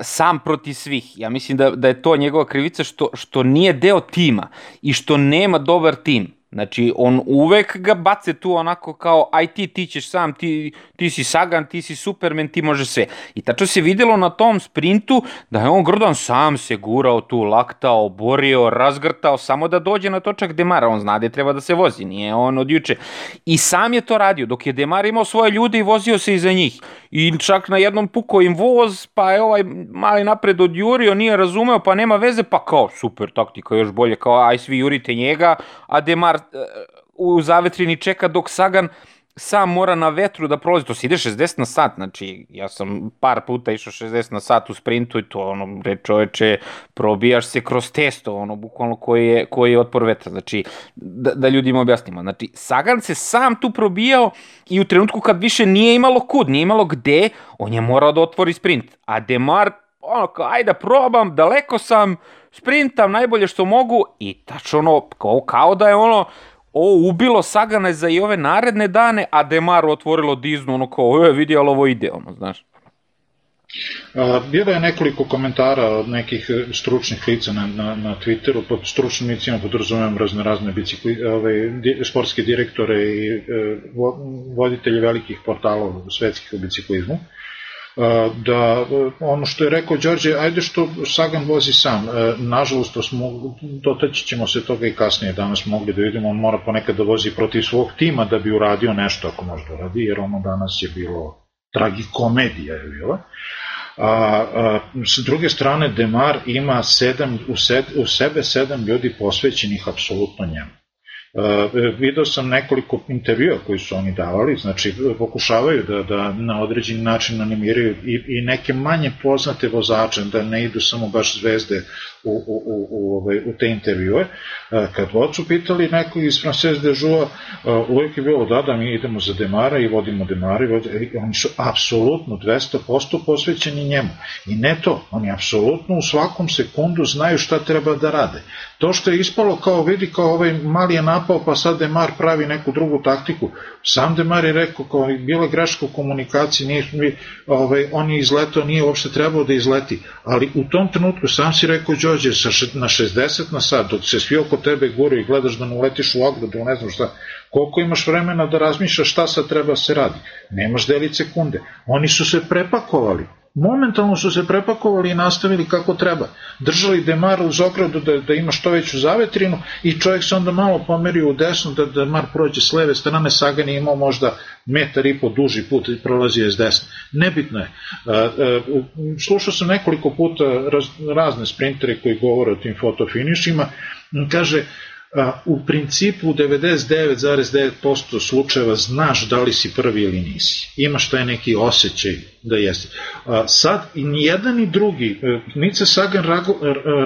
sam proti svih. Ja mislim da, da je to njegova krivica što, što nije deo tima i što nema dobar tim. Znači, on uvek ga bace tu onako kao, aj ti, ti ćeš sam, ti, ti si Sagan, ti si Superman, ti može sve. I tačno se videlo na tom sprintu da je on Gordon sam se gurao tu, laktao, borio, razgrtao, samo da dođe na točak Demara. On zna da treba da se vozi, nije on od juče. I sam je to radio, dok je Demar imao svoje ljude i vozio se iza njih. I čak na jednom pukao im voz, pa je ovaj mali napred od Jurio, nije razumeo, pa nema veze, pa kao super taktika, još bolje, kao aj svi jurite njega, a Demar u zavetrini čeka dok Sagan sam mora na vetru da prolazi, to se ide 60 na sat, znači ja sam par puta išao 60 na sat u sprintu i to ono, re čoveče, probijaš se kroz testo, ono, bukvalno koji je, koji je otpor vetra, znači da, da ljudima objasnimo, znači Sagan se sam tu probijao i u trenutku kad više nije imalo kud, nije imalo gde, on je morao da otvori sprint, a Demar, ono, kao, ajde da probam, daleko sam, sprintam najbolje što mogu i tačno ono, kao, kao da je ono, o, ubilo Sagana za i ove naredne dane, a Demaru otvorilo Diznu, ono kao, e, vidi, ali ovo ide, ono, znaš. Bilo je nekoliko komentara od nekih e, stručnih lica na, na, na Twitteru, pod stručnim licima podrazumijem razne razne bicikli, ove, di, sportske direktore i e, voditelji velikih portala svetskih u biciklizmu, da ono što je rekao Đorđe, ajde što Sagan vozi sam, e, nažalost to smo, dotaći ćemo se toga i kasnije danas mogli da vidimo, on mora ponekad da vozi protiv svog tima da bi uradio nešto ako može da radi, jer ono danas je bilo tragikomedija je bila. A, a, s druge strane, Demar ima sedam, u, sed, u sebe sedam ljudi posvećenih apsolutno njemu. Uh, video sam nekoliko intervjua koji su oni davali, znači pokušavaju da, da na određeni način animiraju i, i neke manje poznate vozače, da ne idu samo baš zvezde u, u, u, u, ovaj, u te intervjue. Uh, kad god su pitali nekog iz Frances de Joua, uh, uvijek je bilo da, da mi idemo za Demara i vodimo Demara i vodimo, i oni su apsolutno 200% posvećeni njemu. I ne to, oni apsolutno u svakom sekundu znaju šta treba da rade. To što je ispalo kao vidi kao ovaj mali je napao pa sad Demar pravi neku drugu taktiku. Sam Demar je rekao kao bila greška u komunikaciji, nije, ovaj, on je izletao, nije uopšte trebao da izleti. Ali u tom trenutku sam si rekao sa na 60 na sat dok se svi oko tebe gure i gledaš da ne uletiš u ogradu, ne znam šta, koliko imaš vremena da razmišljaš šta sad treba da se radi. Nemaš delić sekunde. Oni su se prepakovali momentalno su se prepakovali i nastavili kako treba. Držali Demar uz ogradu da, da ima što veću zavetrinu i čovjek se onda malo pomerio u desno da Demar prođe s leve strane, Sagan je imao možda metar i po duži put i prolazio je s desne. Nebitno je. Slušao sam nekoliko puta raz, razne sprintere koji govore o tim fotofinišima, kaže u principu u 99,9% slučajeva znaš da li si prvi ili nisi. Imaš taj neki osjećaj da jeste. Sad, i ni jedan ni drugi, e, Nice Sagan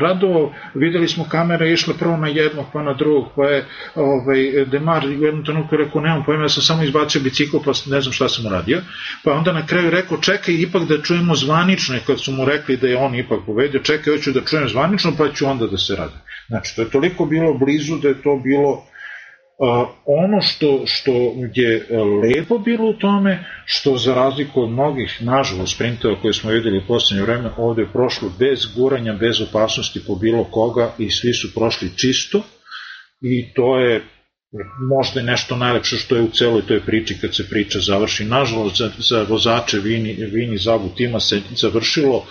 radovao, videli smo kamere išle prvo na jednog, pa na drugog, pa je ovaj, Demar u jednom trenutku rekao, nemam pojma, ja sam samo izbacio bicikl, pa ne znam šta sam uradio, pa onda na kraju rekao, čekaj, ipak da čujemo zvanično, kad su mu rekli da je on ipak povedio, čekaj, hoću da čujem zvanično, pa ću onda da se radi. Znači, to je toliko bilo blizu da je to bilo uh, ono što, što je lepo bilo u tome, što za razliku od mnogih, nažalost, sprintova koje smo videli u poslednje vreme, ovde je prošlo bez guranja, bez opasnosti po bilo koga i svi su prošli čisto i to je možda je nešto najlepše što je u celoj toj priči kad se priča završi. Nažalost, za, za vozače Vini, Vini Zabu tima se završilo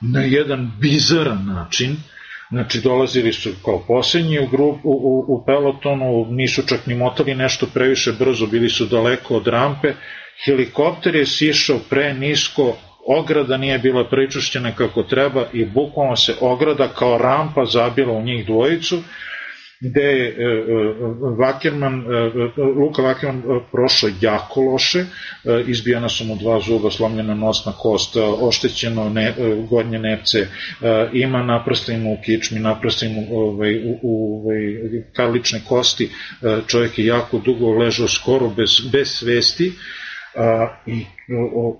na jedan bizaran način, Znači, dolazili su kao posljednji u, grup, u, u, u pelotonu, nisu čak ni motali nešto previše brzo, bili su daleko od rampe. Helikopter je sišao pre nisko, ograda nije bila pričušćena kako treba i bukvalno se ograda kao rampa zabila u njih dvojicu gde je Vakerman, Luka Vakerman prošao jako loše, izbijana su mu dva zuba, slomljena nosna kost, oštećeno ne, gornje nepce, ima naprstinu u kičmi, naprstinu ovaj, u, u ovaj, karlične kosti, čovjek je jako dugo ležao skoro bez, bez svesti, i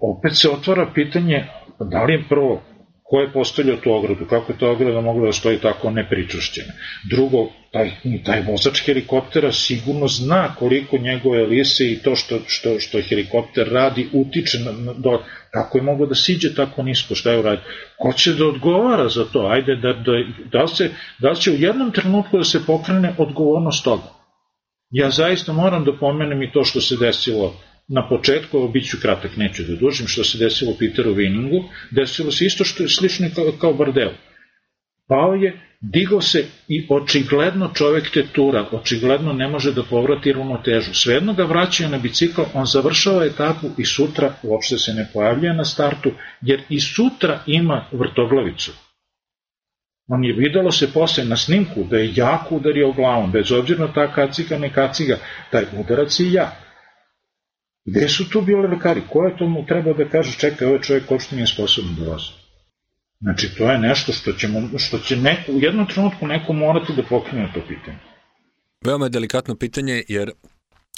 opet se otvara pitanje da li je prvo ko je postavljao tu ogradu, kako je ta ograda mogla da stoji tako nepričušćena. Drugo, taj, taj vozač helikoptera sigurno zna koliko njegove lise i to što, što, što helikopter radi utiče na, na, do, kako je moglo da siđe tako nisko, šta je uradio. Ko će da odgovara za to? Ajde, da, da, da, li se, da li će u jednom trenutku da se pokrene odgovornost toga? Ja zaista moram da pomenem i to što se desilo na početku, bit ću kratak, neću da dužim, što se desilo Peteru Viningu, desilo se isto što je slično kao, kao Bardel. Pao je, digao se i očigledno čovek te tura, očigledno ne može da povrati ravnotežu. Svejedno ga vraćaju na bicikl, on završava etapu i sutra uopšte se ne pojavljuje na startu, jer i sutra ima vrtoglavicu. On je videlo se posle na snimku da je jako udario glavom, bez obzira na ta kaciga, ne kaciga, taj udarac je jak. Gde su tu bili lekari? Ko je to mu trebao da kaže, čekaj, ovaj čovjek uopšte nije sposoban da vozi? Znači, to je nešto što, ćemo, što će neko, u jednom trenutku neko morati da pokrene to pitanje. Veoma je delikatno pitanje, jer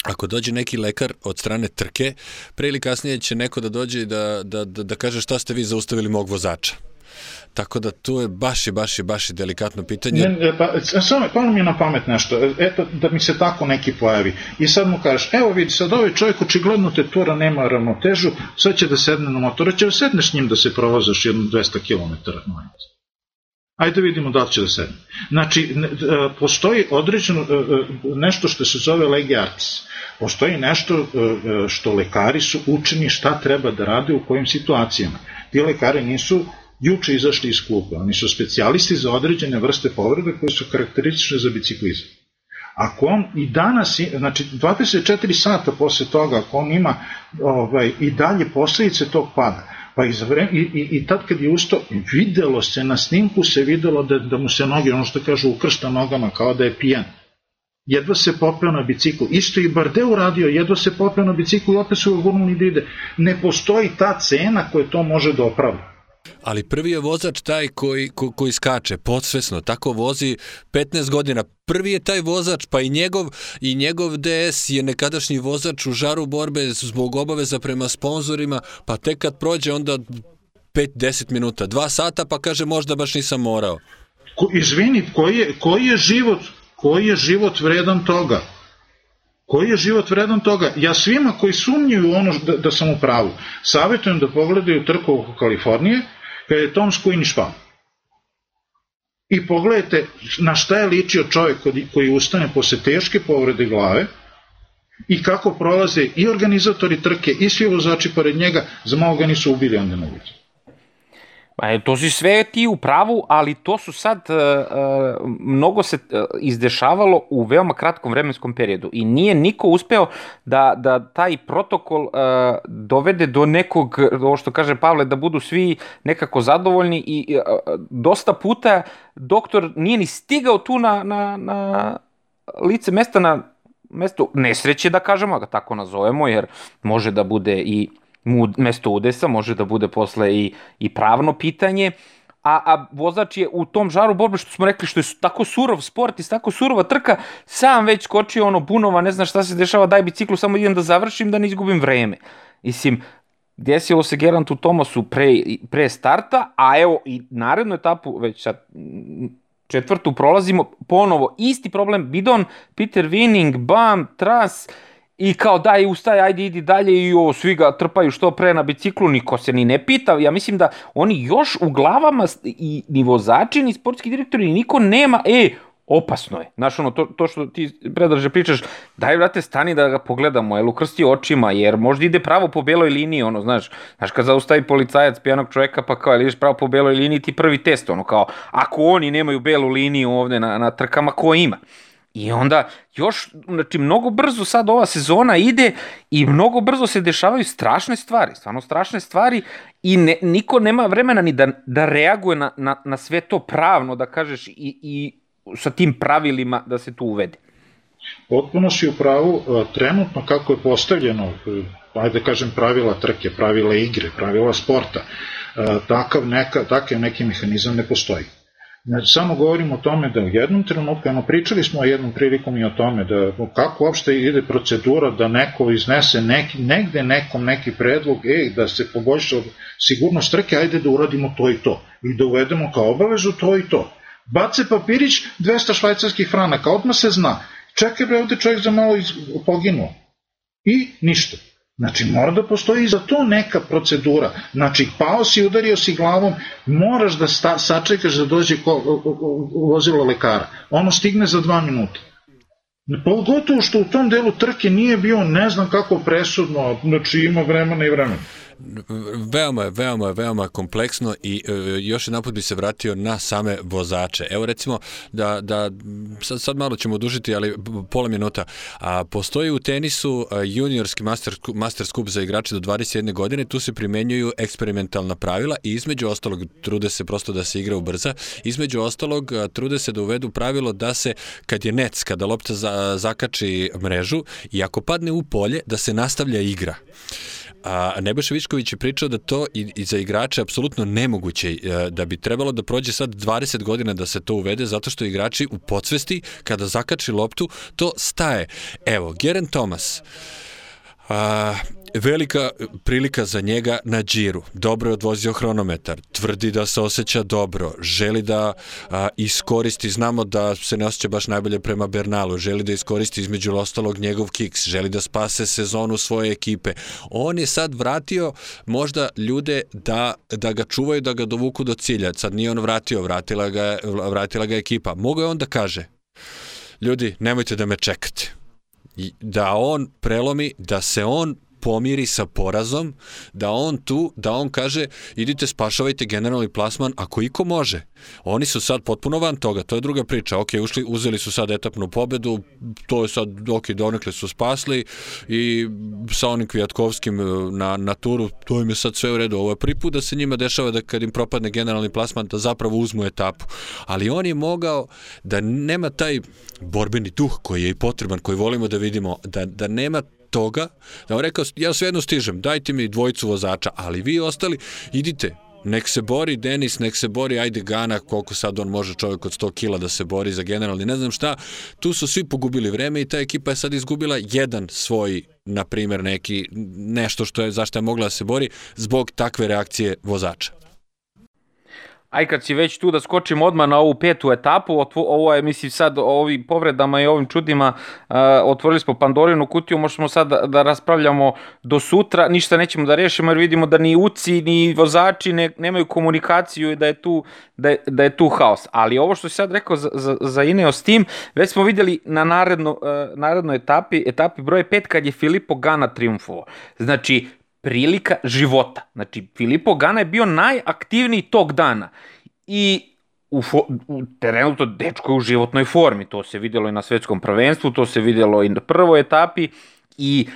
ako dođe neki lekar od strane trke, pre ili kasnije će neko da dođe i da, da, da, da kaže šta ste vi zaustavili mog vozača. Tako da tu je baš i baš i baš i delikatno pitanje. Ne, pa, samo, pa mi je na pamet nešto, eto da mi se tako neki pojavi. I sad mu kažeš, evo vidi, sad ovaj čovjek očigledno te tura nema ravnotežu, sad će da sedne na motor, će da sedneš njim da se provozaš jedno 200 km Ajde da vidimo da li će da sedne. Znači, postoji određeno nešto što se zove legi artis. Postoji nešto što lekari su učeni šta treba da rade u kojim situacijama. Ti lekari nisu juče izašli iz kluba. Oni su specijalisti za određene vrste povrede koje su karakteristične za biciklizam. Ako on i danas, znači 24 sata posle toga, ako on ima ovaj, i dalje posledice tog pada, pa i, i, i, i tad kad je ustao, videlo se, na snimku se videlo da, da mu se noge, ono što kažu, ukršta nogama, kao da je pijan. Jedva se popeo na bicikl. Isto i Barde uradio, jedva se popeo na bicikl i opet su ga gurnuli da ide. Ne postoji ta cena koja to može da opravda. Ali prvi je vozač taj koji, ko, koji skače podsvesno, tako vozi 15 godina. Prvi je taj vozač, pa i njegov, i njegov DS je nekadašnji vozač u žaru borbe zbog obaveza prema sponzorima, pa tek kad prođe onda 5-10 minuta, 2 sata, pa kaže možda baš nisam morao. Ko, izvini, koji je, koji je život koji je život vredan toga? Koji je život vredan toga? Ja svima koji sumnjuju ono da, da sam u pravu, savjetujem da pogledaju trku oko Kalifornije, kada je Tom Squinish pao. I pogledajte na šta je ličio čovjek koji ustane posle teške povrede glave i kako prolaze i organizatori trke i svi vozači pored njega, za malo ga nisu ubili onda na ulici. Pa to si sve ti u pravu, ali to su sad, uh, uh, mnogo se uh, izdešavalo u veoma kratkom vremenskom periodu i nije niko uspeo da, da taj protokol uh, dovede do nekog, ovo što kaže Pavle, da budu svi nekako zadovoljni i uh, dosta puta doktor nije ni stigao tu na, na, na lice mesta na mesto nesreće da kažemo, ga tako nazovemo, jer može da bude i mesto udesa, može da bude posle i, i pravno pitanje, a, a vozač je u tom žaru borbe, što smo rekli, što je tako surov sport i tako surova trka, sam već kočio ono bunova, ne zna šta se dešava, daj biciklu, samo idem da završim, da ne izgubim vreme. Mislim, desilo se Gerantu Tomasu pre, pre starta, a evo i narednu etapu, već sad četvrtu prolazimo, ponovo isti problem, bidon, Peter Winning, Bam, Tras, I kao daj ustaj, ajde idi dalje i o, svi ga trpaju što pre na biciklu, niko se ni ne pita. Ja mislim da oni još u glavama i ni vozači, ni sportski direktori, ni niko nema, e, opasno je. Znaš, ono, to, to što ti, predraže, pričaš, daj, vrate, stani da ga pogledamo, jel ukrsti očima, jer možda ide pravo po beloj liniji, ono, znaš, znaš, kad zaustavi policajac pijanog čoveka, pa kao, jel ideš pravo po beloj liniji, ti prvi test, ono, kao, ako oni nemaju belu liniju ovde na, na trkama, ko ima? I onda još, znači mnogo brzo sad ova sezona ide i mnogo brzo se dešavaju strašne stvari, stvarno strašne stvari i ne, niko nema vremena ni da, da reaguje na, na, na sve to pravno, da kažeš, i, i sa tim pravilima da se tu uvede. Potpuno si u pravu, trenutno kako je postavljeno, e, ajde da kažem pravila trke, pravila igre, pravila sporta, takav, neka, takav neki mehanizam ne postoji. Znači, samo govorimo o tome da u jednom trenutku, ono, pričali smo jednom prilikom i o tome, da kako uopšte ide procedura da neko iznese neki, negde nekom neki predlog, ej, da se poboljša sigurnost trke, ajde da uradimo to i to. I da uvedemo kao obavezu to i to. Bace papirić 200 švajcarskih franaka, odmah se zna. Čekaj bre, ovde čovjek za malo poginuo. I ništa. Znači, mora da postoji za to neka procedura. Znači, pao si, udario si glavom, moraš da sta, sačekaš da dođe ko, vozilo lekara. Ono stigne za dva minuta. Pogotovo što u tom delu trke nije bio ne znam kako presudno, znači ima vremena i vremena. Veoma, veoma, veoma kompleksno i e, još jedan put bi se vratio na same vozače. Evo recimo da, da sad, sad malo ćemo odužiti, ali pola minuta. A, postoji u tenisu juniorski master, master skup za igrače do 21 godine, tu se primenjuju eksperimentalna pravila i između ostalog trude se prosto da se igra ubrza, između ostalog trude se da uvedu pravilo da se kad je nec, kada lopta za, zakači mrežu i ako padne u polje, da se nastavlja igra. A Nebojša Višković je pričao da to i, i za igrače apsolutno nemoguće, e, da bi trebalo da prođe sad 20 godina da se to uvede, zato što igrači u podsvesti, kada zakači loptu, to staje. Evo, Geren Thomas, a, velika prilika za njega na džiru. Dobro je odvozio hronometar, tvrdi da se osjeća dobro, želi da a, iskoristi, znamo da se ne osjeća baš najbolje prema Bernalu, želi da iskoristi između ostalog njegov kiks, želi da spase sezonu svoje ekipe. On je sad vratio možda ljude da, da ga čuvaju, da ga dovuku do cilja. Sad nije on vratio, vratila ga, vratila ga ekipa. Mogu je on da kaže, ljudi, nemojte da me čekate da on prelomi, da se on pomiri sa porazom, da on tu, da on kaže idite spašavajte generalni plasman ako iko može. Oni su sad potpuno van toga, to je druga priča. Ok, ušli, uzeli su sad etapnu pobedu, to je sad, ok, donekle su spasli i sa onim Kvijatkovskim e, na, na turu, to im je sad sve u redu. Ovo je prvi put da se njima dešava da kad im propadne generalni plasman, da zapravo uzmu etapu. Ali on je mogao da nema taj borbeni duh koji je i potreban, koji volimo da vidimo, da, da nema toga, da on rekao, ja svejedno stižem, dajte mi dvojicu vozača, ali vi ostali, idite, nek se bori Denis, nek se bori ajde Gana, koliko sad on može čovjek od 100 kila da se bori za generalni, ne znam šta, tu su svi pogubili vreme i ta ekipa je sad izgubila jedan svoj, na primjer, neki, nešto što je, zašto je mogla da se bori, zbog takve reakcije vozača. Aj kad si već tu da skočim odmah na ovu petu etapu, ovo je mislim sad ovim povredama i ovim čudima uh, otvorili smo Pandorinu kutiju, možemo sad da, da raspravljamo do sutra, ništa nećemo da rešimo jer vidimo da ni uci ni vozači ne, nemaju komunikaciju i da je tu da je, da je tu haos. Ali ovo što si sad rekao za, za, za Ineos tim, već smo videli na naredno, uh, narednoj etapi, etapi broj 5 kad je Filippo Gana triumfovao. Znači, prilika života. Znači, Filipo Gana je bio najaktivniji tog dana i u, fo, u to dečko je u životnoj formi. To se videlo i na svetskom prvenstvu, to se videlo i na prvoj etapi i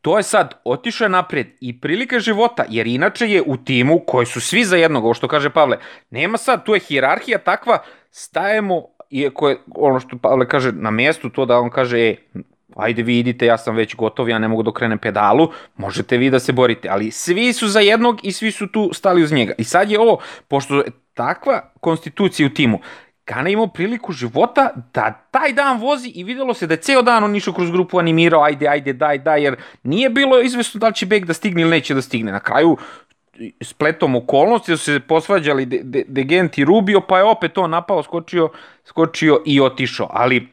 to je sad, otišao napred i prilika života, jer inače je u timu koji su svi za jednog, ovo što kaže Pavle, nema sad, tu je hirarhija takva, stajemo, iako je ono što Pavle kaže na mjestu, to da on kaže, e, ajde vi idite, ja sam već gotov, ja ne mogu da okrenem pedalu, možete vi da se borite, ali svi su za jednog i svi su tu stali uz njega. I sad je ovo, pošto je takva konstitucija u timu, Kana imao priliku života da taj dan vozi i videlo se da je ceo dan on išao kroz grupu animirao, ajde, ajde, daj, daj, jer nije bilo izvesno da li će Bek da stigne ili neće da stigne. Na kraju spletom okolnosti, su se posvađali De, De, i Rubio, pa je opet on napao, skočio, skočio i otišao. Ali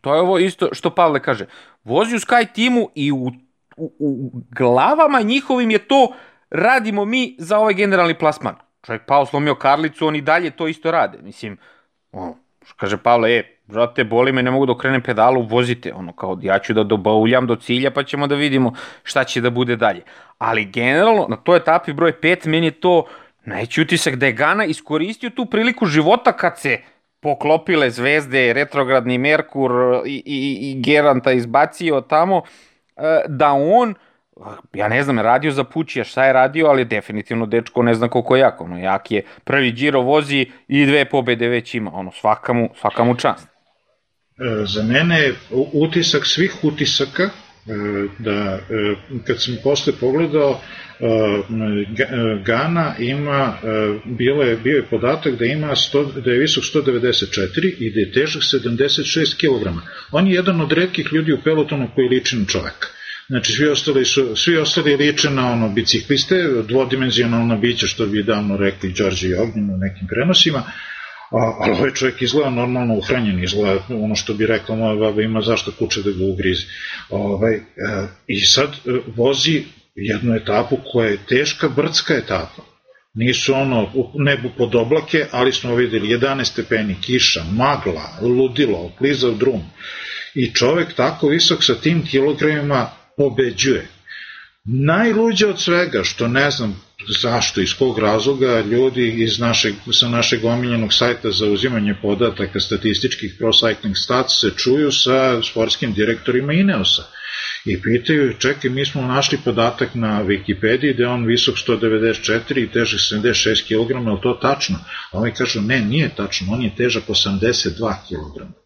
To je ovo isto što Pavle kaže. Vozi u Sky timu i u, u, u glavama njihovim je to radimo mi za ovaj generalni plasman. Čovjek pao slomio karlicu, oni dalje to isto rade. Mislim, ono, kaže Pavle, e, brate, boli me, ne mogu da okrenem pedalu, vozite, ono, kao, ja ću da dobauljam do cilja, pa ćemo da vidimo šta će da bude dalje. Ali generalno, na toj etapi broj 5, meni je to najći utisak da je Gana iskoristio tu priliku života kad se poklopile zvezde, retrogradni Merkur i, i, i Geranta izbacio tamo, e, da on, ja ne znam, radio za Pućija, šta je radio, ali definitivno dečko ne znam koliko je jak, ono, jak je, prvi Giro vozi i dve pobede već ima, ono, svaka mu, svaka mu čast. E, za mene utisak svih utisaka, da kad sam posle pogledao, Gana ima, bilo je, bio je podatak da ima 100, da je visok 194 i da je težak 76 kg. On je jedan od redkih ljudi u pelotonu koji liči na čoveka. Znači, svi ostali, su, svi ostali liče na ono, bicikliste, dvodimenzionalna bića, što bi davno rekli Đorđe i Ognjen u nekim prenosima, a, ali ovaj čovjek izgleda normalno uhranjen, izgleda ono što bi rekla moja baba, ima zašto kuće da ga ugrize. Ovaj, e, I sad e, vozi jednu etapu koja je teška brdska etapa. Nisu ono nebu pod oblake, ali smo videli 11 stepeni, kiša, magla, ludilo, klizav drum. I čovek tako visok sa tim kilogramima pobeđuje. Najluđe od svega, što ne znam zašto, iz kog razloga ljudi iz našeg, sa našeg omiljenog sajta za uzimanje podataka statističkih Pro Cycling Stats se čuju sa sportskim direktorima Ineosa i pitaju, čekaj, mi smo našli podatak na Wikipediji da je on visok 194 i težak 76 kg, je to tačno? A oni kažu, ne, nije tačno, on je težak 82 kg.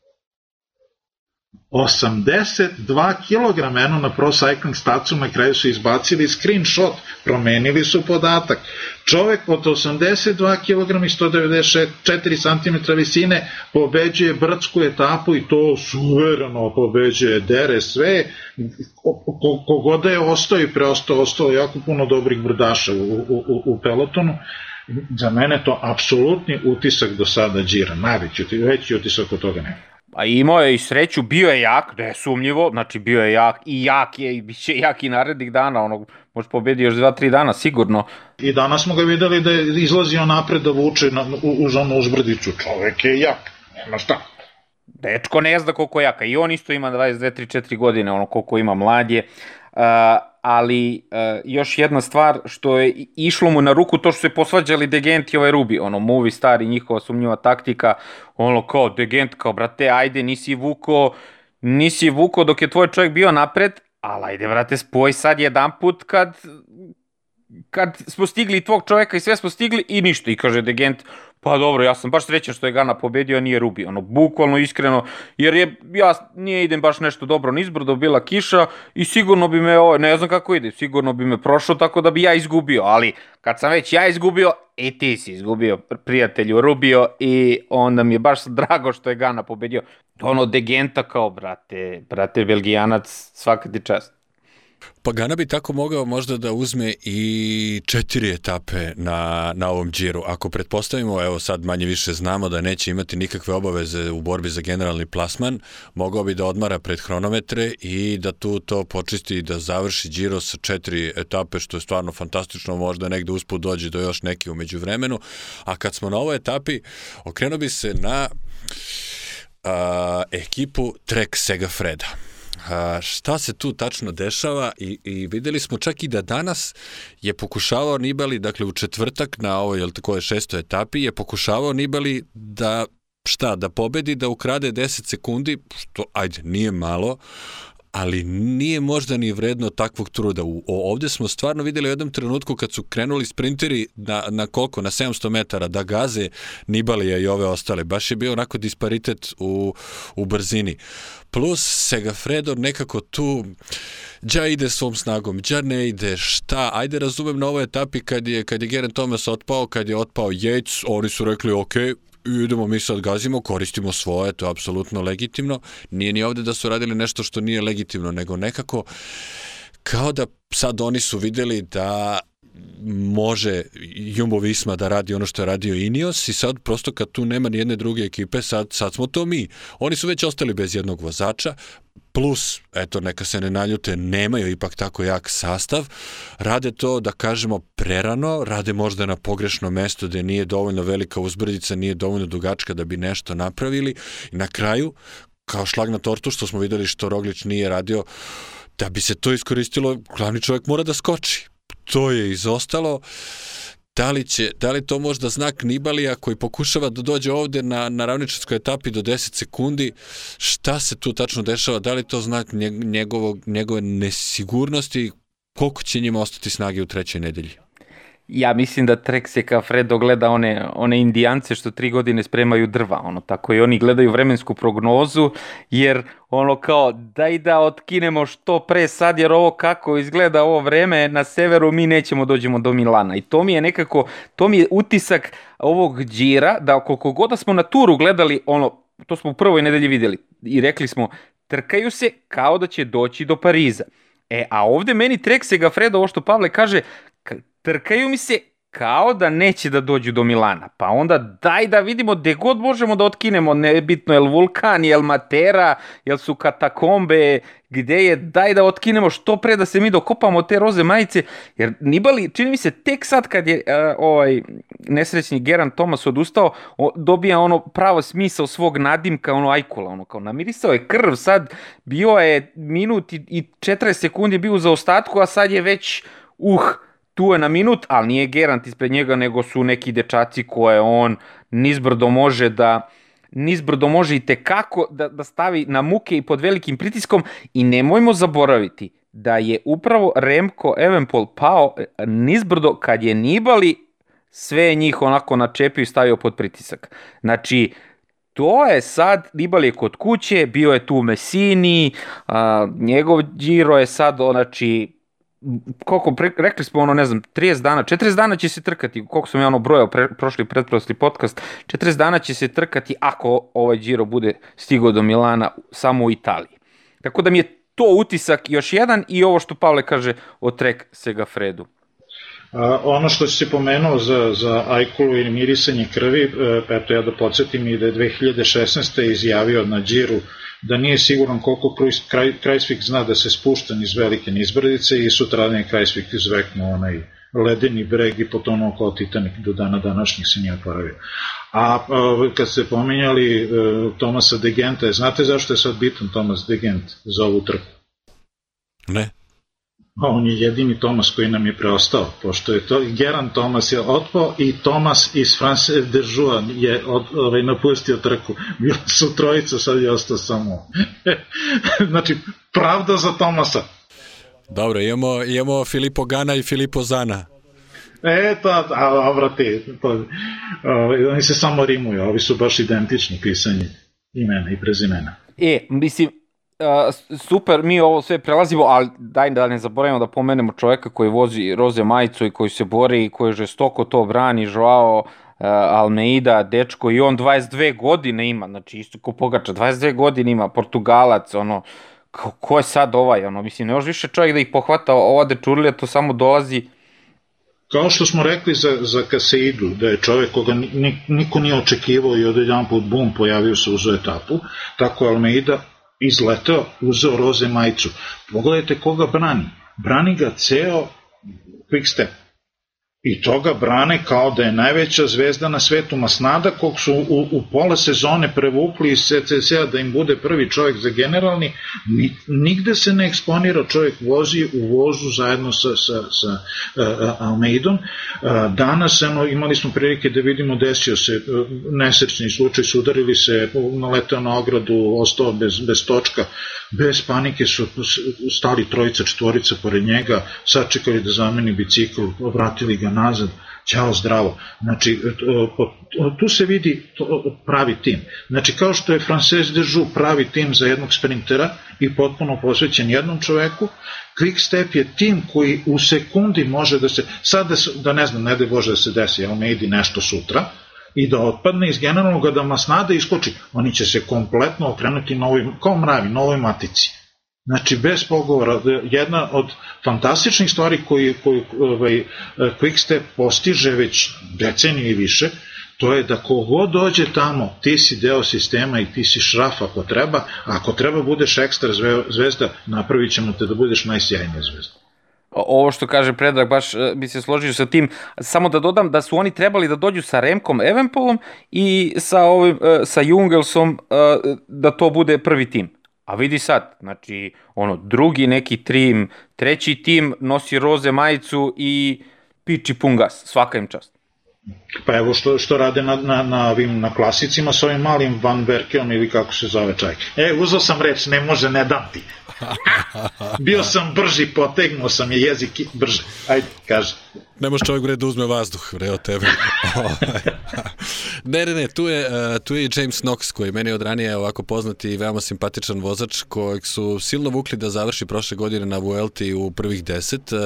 82 kg, eno na Pro Cycling Statsu na kraju su izbacili screenshot, promenili su podatak. Čovek od 82 kg i 194 cm visine pobeđuje brdsku etapu i to suvereno pobeđuje, dere sve, kogod da je ostao i preostao, ostalo jako puno dobrih brdaša u, u, u pelotonu. Za mene to apsolutni utisak do sada džira, najveći, veći utisak od toga nema. A imao je i sreću, bio je jak, da je sumnjivo, znači bio je jak i jak je i bit će jak i narednih dana, ono, može pobedi još 2-3 dana, sigurno. I danas smo ga videli da je izlazio napred da vuče na, u, uz onu uzbrdicu, čovek je jak, nema šta. Dečko ne zna koliko je jaka i on isto ima 22, 3, 4 godine, ono koliko ima mladje. Uh, ali uh, još jedna stvar što je išlo mu na ruku to što se posvađali Degent i ovaj Rubi, ono movie star i njihova sumnjiva taktika, ono kao Degent kao brate ajde nisi vuko nisi vuko dok je tvoj čovjek bio napred, ali ajde brate spoj sad jedan put kad kad smo stigli tvog čoveka i sve smo stigli i ništa. I kaže Degent, Pa dobro, ja sam baš srećan što je Gana pobedio, a nije Rubi. Ono, bukvalno, iskreno, jer je, ja nije idem baš nešto dobro nizbrdo, bila kiša i sigurno bi me, ovo, ne znam kako ide, sigurno bi me prošao tako da bi ja izgubio, ali kad sam već ja izgubio, i ti si izgubio prijatelju Rubio i onda mi je baš drago što je Gana pobedio. Ono, Degenta kao, brate, brate, Belgijanac, svaka ti čast. Pa Gana bi tako mogao možda da uzme i četiri etape na, na ovom džiru. Ako pretpostavimo, evo sad manje više znamo da neće imati nikakve obaveze u borbi za generalni plasman, mogao bi da odmara pred hronometre i da tu to počisti i da završi džiro sa četiri etape, što je stvarno fantastično, možda negde usput dođe do još neki umeđu vremenu. A kad smo na ovoj etapi, okrenuo bi se na a, ekipu Trek Segafreda. A, šta se tu tačno dešava? I, i videli smo čak i da danas je pokušavao Nibali, dakle u četvrtak na ovoj, jel tako je šestoj etapi, je pokušavao Nibali da šta, da pobedi, da ukrade 10 sekundi, što, ajde, nije malo, ali nije možda ni vredno takvog truda. U, ovde smo stvarno videli u jednom trenutku kad su krenuli sprinteri na, na koliko, na 700 metara da gaze Nibalija i ove ostale. Baš je bio onako disparitet u, u brzini. Plus Segafredo nekako tu Đa ide svom snagom, Đa ne ide, šta, ajde razumem na ovoj etapi kad je, kad je Geren Thomas otpao, kad je otpao Yates, oni su rekli ok, idemo mi sad gazimo, koristimo svoje, to je apsolutno legitimno. Nije ni ovde da su radili nešto što nije legitimno, nego nekako kao da sad oni su videli da može Jumbo Visma da radi ono što je radio Ineos i sad prosto kad tu nema ni jedne druge ekipe, sad, sad smo to mi. Oni su već ostali bez jednog vozača, plus, eto, neka se ne naljute, nemaju ipak tako jak sastav, rade to, da kažemo, prerano, rade možda na pogrešno mesto gde nije dovoljno velika uzbrdica, nije dovoljno dugačka da bi nešto napravili. I na kraju, kao šlag na tortu, što smo videli što Roglić nije radio, da bi se to iskoristilo, glavni čovjek mora da skoči. To je izostalo. Da li, će, da li to možda znak Nibalija koji pokušava da dođe ovde na, na ravničarskoj etapi do 10 sekundi? Šta se tu tačno dešava? Da li to znak njegovog, njegove nesigurnosti? Koliko će njima ostati snage u trećoj nedelji? Ja mislim da Trek Fredo gleda one, one indijance što tri godine spremaju drva, ono, tako i oni gledaju vremensku prognozu, jer ono kao, daj da otkinemo što pre sad, jer ovo kako izgleda ovo vreme na severu, mi nećemo dođemo do Milana. I to mi je nekako, to mi je utisak ovog džira, da koliko god da smo na turu gledali, ono, to smo u prvoj nedelji videli i rekli smo, trkaju se kao da će doći do Pariza. E, a ovde meni Trek Segafredo, ovo što Pavle kaže, trkaju mi se kao da neće da dođu do Milana. Pa onda daj da vidimo gde god možemo da otkinemo, nebitno je li Vulkan, je li Matera, je li su katakombe, gde je, daj da otkinemo što pre da se mi dokopamo te roze majice, jer Nibali, čini mi se, tek sad kad je uh, ovaj nesrećni Geran Thomas odustao, o, dobija ono pravo smisao svog nadimka, ono ajkula, ono kao namirisao je krv, sad bio je minut i, i 40 sekundi bio u zaostatku, a sad je već, uh, tu je na minut, ali nije Gerant ispred njega, nego su neki dečaci koje on nizbrdo može da nizbrdo može i tekako da, da stavi na muke i pod velikim pritiskom i nemojmo zaboraviti da je upravo Remko Evenpol pao nizbrdo kad je Nibali sve njih onako načepio i stavio pod pritisak. Znači, to je sad, Nibali je kod kuće, bio je tu Messini, a, njegov Giro je sad, znači, koliko, pre, rekli smo ono, ne znam, 30 dana, 40 dana će se trkati, koliko sam ja ono brojao pre, prošli pretprošli podcast, 40 dana će se trkati ako ovaj Giro bude stigao do Milana samo u Italiji. Tako da mi je to utisak još jedan i ovo što Pavle kaže o Trek Segafredu. A, ono što si pomenuo za, za Ajkulu i mirisanje krvi, e, eto ja da podsjetim i da je 2016. izjavio na Džiru da nije siguran koliko kraj, Krajsvik zna da se spušta niz velike nizbrdice i sutradan je Krajsvik izveknuo onaj ledeni breg i potonuo kao Titanic do dana današnjih se nije oporavio. A, a kad ste pominjali e, Tomasa de Genta, znate zašto je sad bitan Tomas de Gent za ovu trku? Ne. A on je jedini Tomas koji nam je preostao, pošto je to Geran Tomas je otpao i Tomas iz France de Joux je od, ovaj, napustio trku. Bilo su trojica, sad je ostao samo. znači, pravda za Tomasa. Dobro, imamo, imamo Filipo Gana i Filipo Zana. E, to, a, dobro ti, to, o, ovaj, oni se samo rimuju, ovi su baš identični pisanje imena i prezimena. E, mislim, Uh, super, mi ovo sve prelazimo, ali daj da ne zaboravimo da pomenemo čoveka koji vozi roze majicu i koji se bori i koji žestoko to brani, Joao uh, Almeida, dečko, i on 22 godine ima, znači isto ko Pogača, 22 godine ima, Portugalac, ono, ko, ko je sad ovaj, ono, mislim, ne može više čovjek da ih pohvata, ova dečurlija to samo dolazi. Kao što smo rekli za, za Kaseidu, da je čovek koga niko nije očekivao i odjedan put bum pojavio se uz etapu, tako Almeida izletao, uzeo roze majicu. Pogledajte koga brani. Brani ga ceo Quickstep i toga brane kao da je najveća zvezda na svetu Masnada, kog su u, u pola sezone prevukli iz CCC-a da im bude prvi čovjek za generalni, nigde se ne eksponira, čovjek vozi u vozu zajedno sa, sa, sa uh, Almeidom. Uh, danas eno, imali smo prilike da vidimo desio se uh, nesrećni slučaj, sudarili se, naletao na ogradu, ostao bez, bez točka, bez panike su stali trojica, četvorica pored njega, sačekali da zameni bicikl, vratili ga nazad, ćao zdravo. Znači, tu se vidi pravi tim. Znači, kao što je Frances de Joux pravi tim za jednog sprintera i potpuno posvećen jednom čoveku, Quickstep je tim koji u sekundi može da se, sad da, da ne znam, ne da Bože da se desi, idi nešto sutra, i da otpadne iz generalnog da masnada iskoči, oni će se kompletno okrenuti novoj, kao mravi, novoj matici. Znači, bez pogovora, jedna od fantastičnih stvari koji, koji ovaj, Quickstep postiže već decenije i više, to je da kogo dođe tamo, ti si deo sistema i ti si šraf ako treba, a ako treba budeš ekstra zvezda, napravit ćemo te da budeš najsjajnija zvezda ovo što kaže Predrag, baš e, bi se složio sa tim, samo da dodam da su oni trebali da dođu sa Remkom Evenpolom i sa, ovim, e, sa Jungelsom e, da to bude prvi tim. A vidi sad, znači, ono, drugi neki tim, treći tim nosi roze majicu i piči pungas, svaka im čast. Pa evo što, što rade na, na, na, ovim, na klasicima s ovim malim Van Berkeom ili kako se zove čaj. E, uzao sam reč, ne može, ne dam ti. Bio sam brži, potegnuo sam je jezik brže. Ajde, kaže. Ne može čovjek bre da uzme vazduh, bre, od tebe. ne, ne, ne, tu je, uh, tu je i James Knox, koji meni od ranije ovako poznati i veoma simpatičan vozač, kojeg su silno vukli da završi prošle godine na Vuelti u prvih deset. Uh,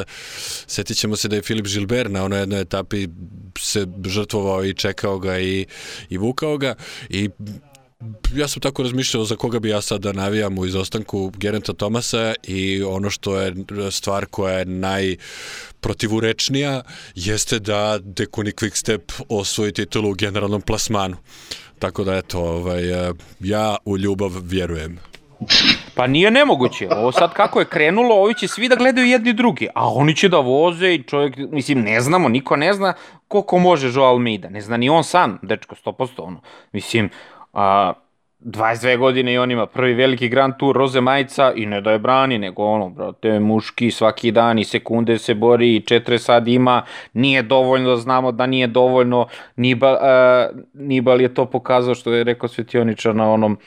setit ćemo se da je Filip Gilbert na onoj jednoj etapi se žrtvovao i čekao ga i, i vukao ga i ja sam tako razmišljao za koga bi ja sad da navijam u izostanku Gerenta Tomasa i ono što je stvar koja je najprotivurečnija jeste da Dekuni Quickstep osvoji titulu u generalnom plasmanu. Tako da eto, ovaj, ja u ljubav vjerujem. Pa nije nemoguće. Ovo sad kako je krenulo, ovi će svi da gledaju jedni drugi, a oni će da voze i čovjek, mislim, ne znamo, niko ne zna koliko može Joao Almeida. Ne zna ni on sam, dečko, 100%. Ono. Mislim, a, 22 godine i on ima prvi veliki Grand Tour Roze Majica i ne da je brani, nego ono, brate, muški svaki dan i sekunde se bori i četiri sad ima, nije dovoljno, znamo da nije dovoljno, Nibal, uh, Nibal je to pokazao što je rekao Svetioničar na onom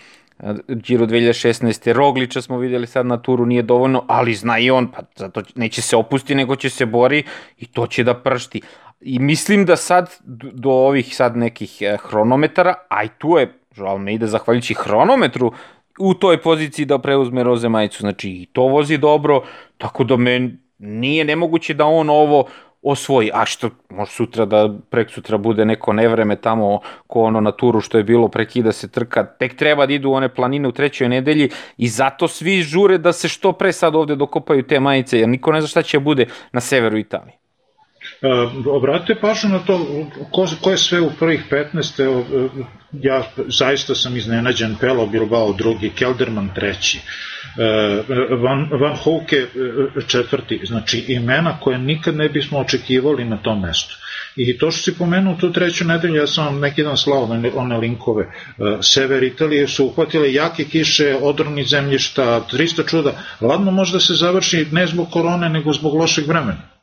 Giro 2016. Rogliča smo videli sad na turu, nije dovoljno, ali zna i on, pa zato neće se opusti, nego će se bori i to će da pršti. I mislim da sad, do ovih sad nekih eh, hronometara, a i tu je Joao Almeida zahvaljujući hronometru u toj poziciji da preuzme roze majicu, znači i to vozi dobro, tako da men nije nemoguće da on ovo osvoji, a što može sutra da prek sutra bude neko nevreme tamo ko ono na turu što je bilo prekida se trka, tek treba da idu one planine u trećoj nedelji i zato svi žure da se što pre sad ovde dokopaju te majice, jer niko ne zna šta će bude na severu Italije. Uh, obratite pažnju na to ko, ko je sve u prvih 15. Evo, ja zaista sam iznenađen Pelo Bilbao drugi, Kelderman treći, uh, Van, Van Houke četvrti, znači imena koje nikad ne bismo očekivali na tom mestu. I to što si pomenuo tu treću nedelju, ja sam vam neki dan slao one, one linkove. Sever Italije su uhvatile jake kiše, odrovni zemljišta, 300 čuda. Ladno može da se završi ne zbog korone, nego zbog lošeg vremena.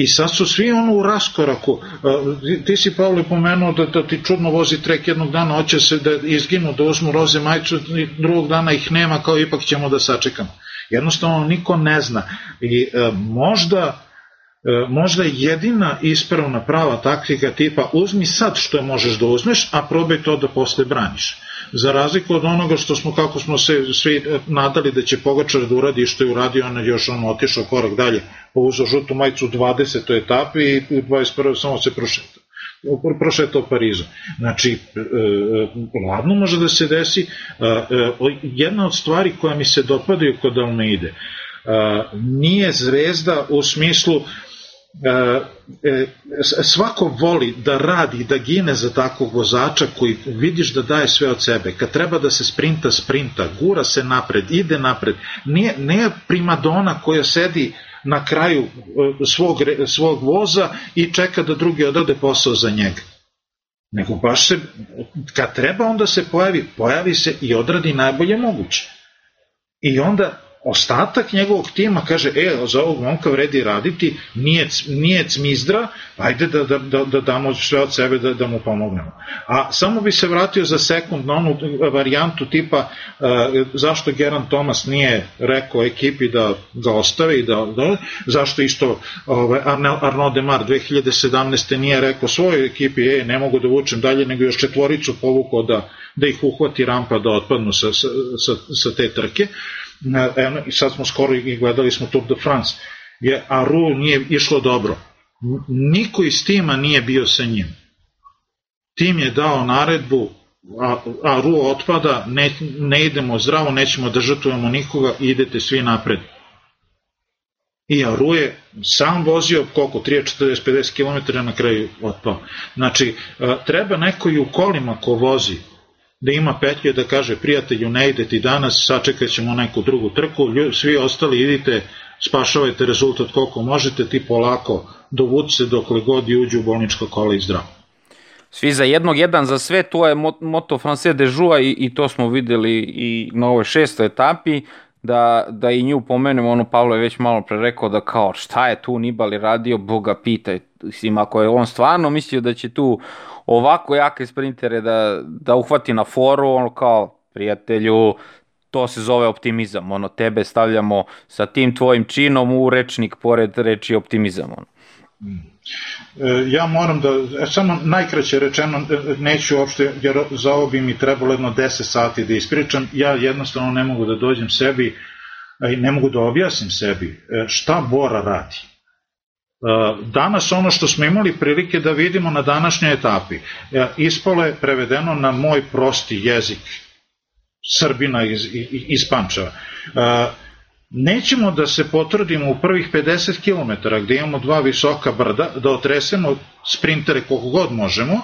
I sad su svi ono u raskoraku. E, ti si, Pavle, pomenuo da, da ti čudno vozi trek jednog dana, hoće se da izginu, da uzmu roze majicu, drugog dana ih nema, kao ipak ćemo da sačekamo. Jednostavno, niko ne zna. I e, možda e, možda jedina ispravna prava taktika tipa uzmi sad što možeš da uzmeš, a probaj to da posle braniš za razliku od onoga što smo, kako smo se svi e, nadali da će Pogačar da uradi što je uradio, on još on otišao korak dalje, pouzao žutu majicu u 20. etapi i u 21. samo se prošetao prošetao Parizu. Znači, e, e, ladno može da se desi. Jedna od stvari koja mi se dopadaju kod Almeide, nije zvezda u smislu svako voli da radi, da gine za takvog vozača koji vidiš da daje sve od sebe. Kad treba da se sprinta, sprinta, gura se napred, ide napred. Nije, nije primadona koja sedi na kraju e, svog, svog voza i čeka da drugi odade posao za njega. Nego baš se, kad treba onda se pojavi, pojavi se i odradi najbolje moguće. I onda ostatak njegovog tima kaže, e, za ovog momka vredi raditi, nije, nije cmizdra, ajde da, da, da, da damo sve od sebe da, da mu pomognemo. A samo bi se vratio za sekund na onu varijantu tipa uh, zašto Geran Thomas nije rekao ekipi da, da ostave i da, da zašto isto ovaj, Arnaud Demar 2017. nije rekao svojoj ekipi, e, ne mogu da vučem dalje, nego još četvoricu povukao da, da ih uhvati rampa da otpadnu sa, sa, sa, sa te trke. Uh, eno, i sad smo skoro i gledali smo Tour de France, je Aru nije išlo dobro. Niko iz tima nije bio sa njim. Tim je dao naredbu, a, a Ru otpada, ne, ne idemo zdravo, nećemo da žrtvujemo nikoga, idete svi napred. I Aru je sam vozio koliko, 30, 40, 50 km na kraju otpao. Znači, treba neko i u kolima ko vozi, da ima petlje da kaže prijatelju ne ide ti danas, sačekat ćemo neku drugu trku, svi ostali idite, spašavajte rezultat koliko možete, ti polako dovuci se dokle god i uđu u bolničko kola i zdravo. Svi za jednog, jedan za sve, to je moto France de Joua i, i to smo videli i na ovoj šestoj etapi, da, da i nju pomenemo, ono Pavlo je već malo pre rekao da kao šta je tu Nibali radio, Boga pitaj, mislim ako je on stvarno mislio da će tu ovako jake sprintere da, da uhvati na foru, ono kao, prijatelju, to se zove optimizam, ono, tebe stavljamo sa tim tvojim činom u rečnik pored reči optimizam, ono. E, ja moram da, e, samo najkraće rečeno, e, neću uopšte, jer za ovo bi mi trebalo jedno 10 sati da ispričam, ja jednostavno ne mogu da dođem sebi, i ne mogu da objasnim sebi šta Bora radi. Danas ono što smo imali prilike da vidimo na današnjoj etapi, ispole prevedeno na moj prosti jezik Srbina iz, iz Pančeva. Nećemo da se potrudimo u prvih 50 km gde imamo dva visoka brda, da otresemo sprintere koliko god možemo,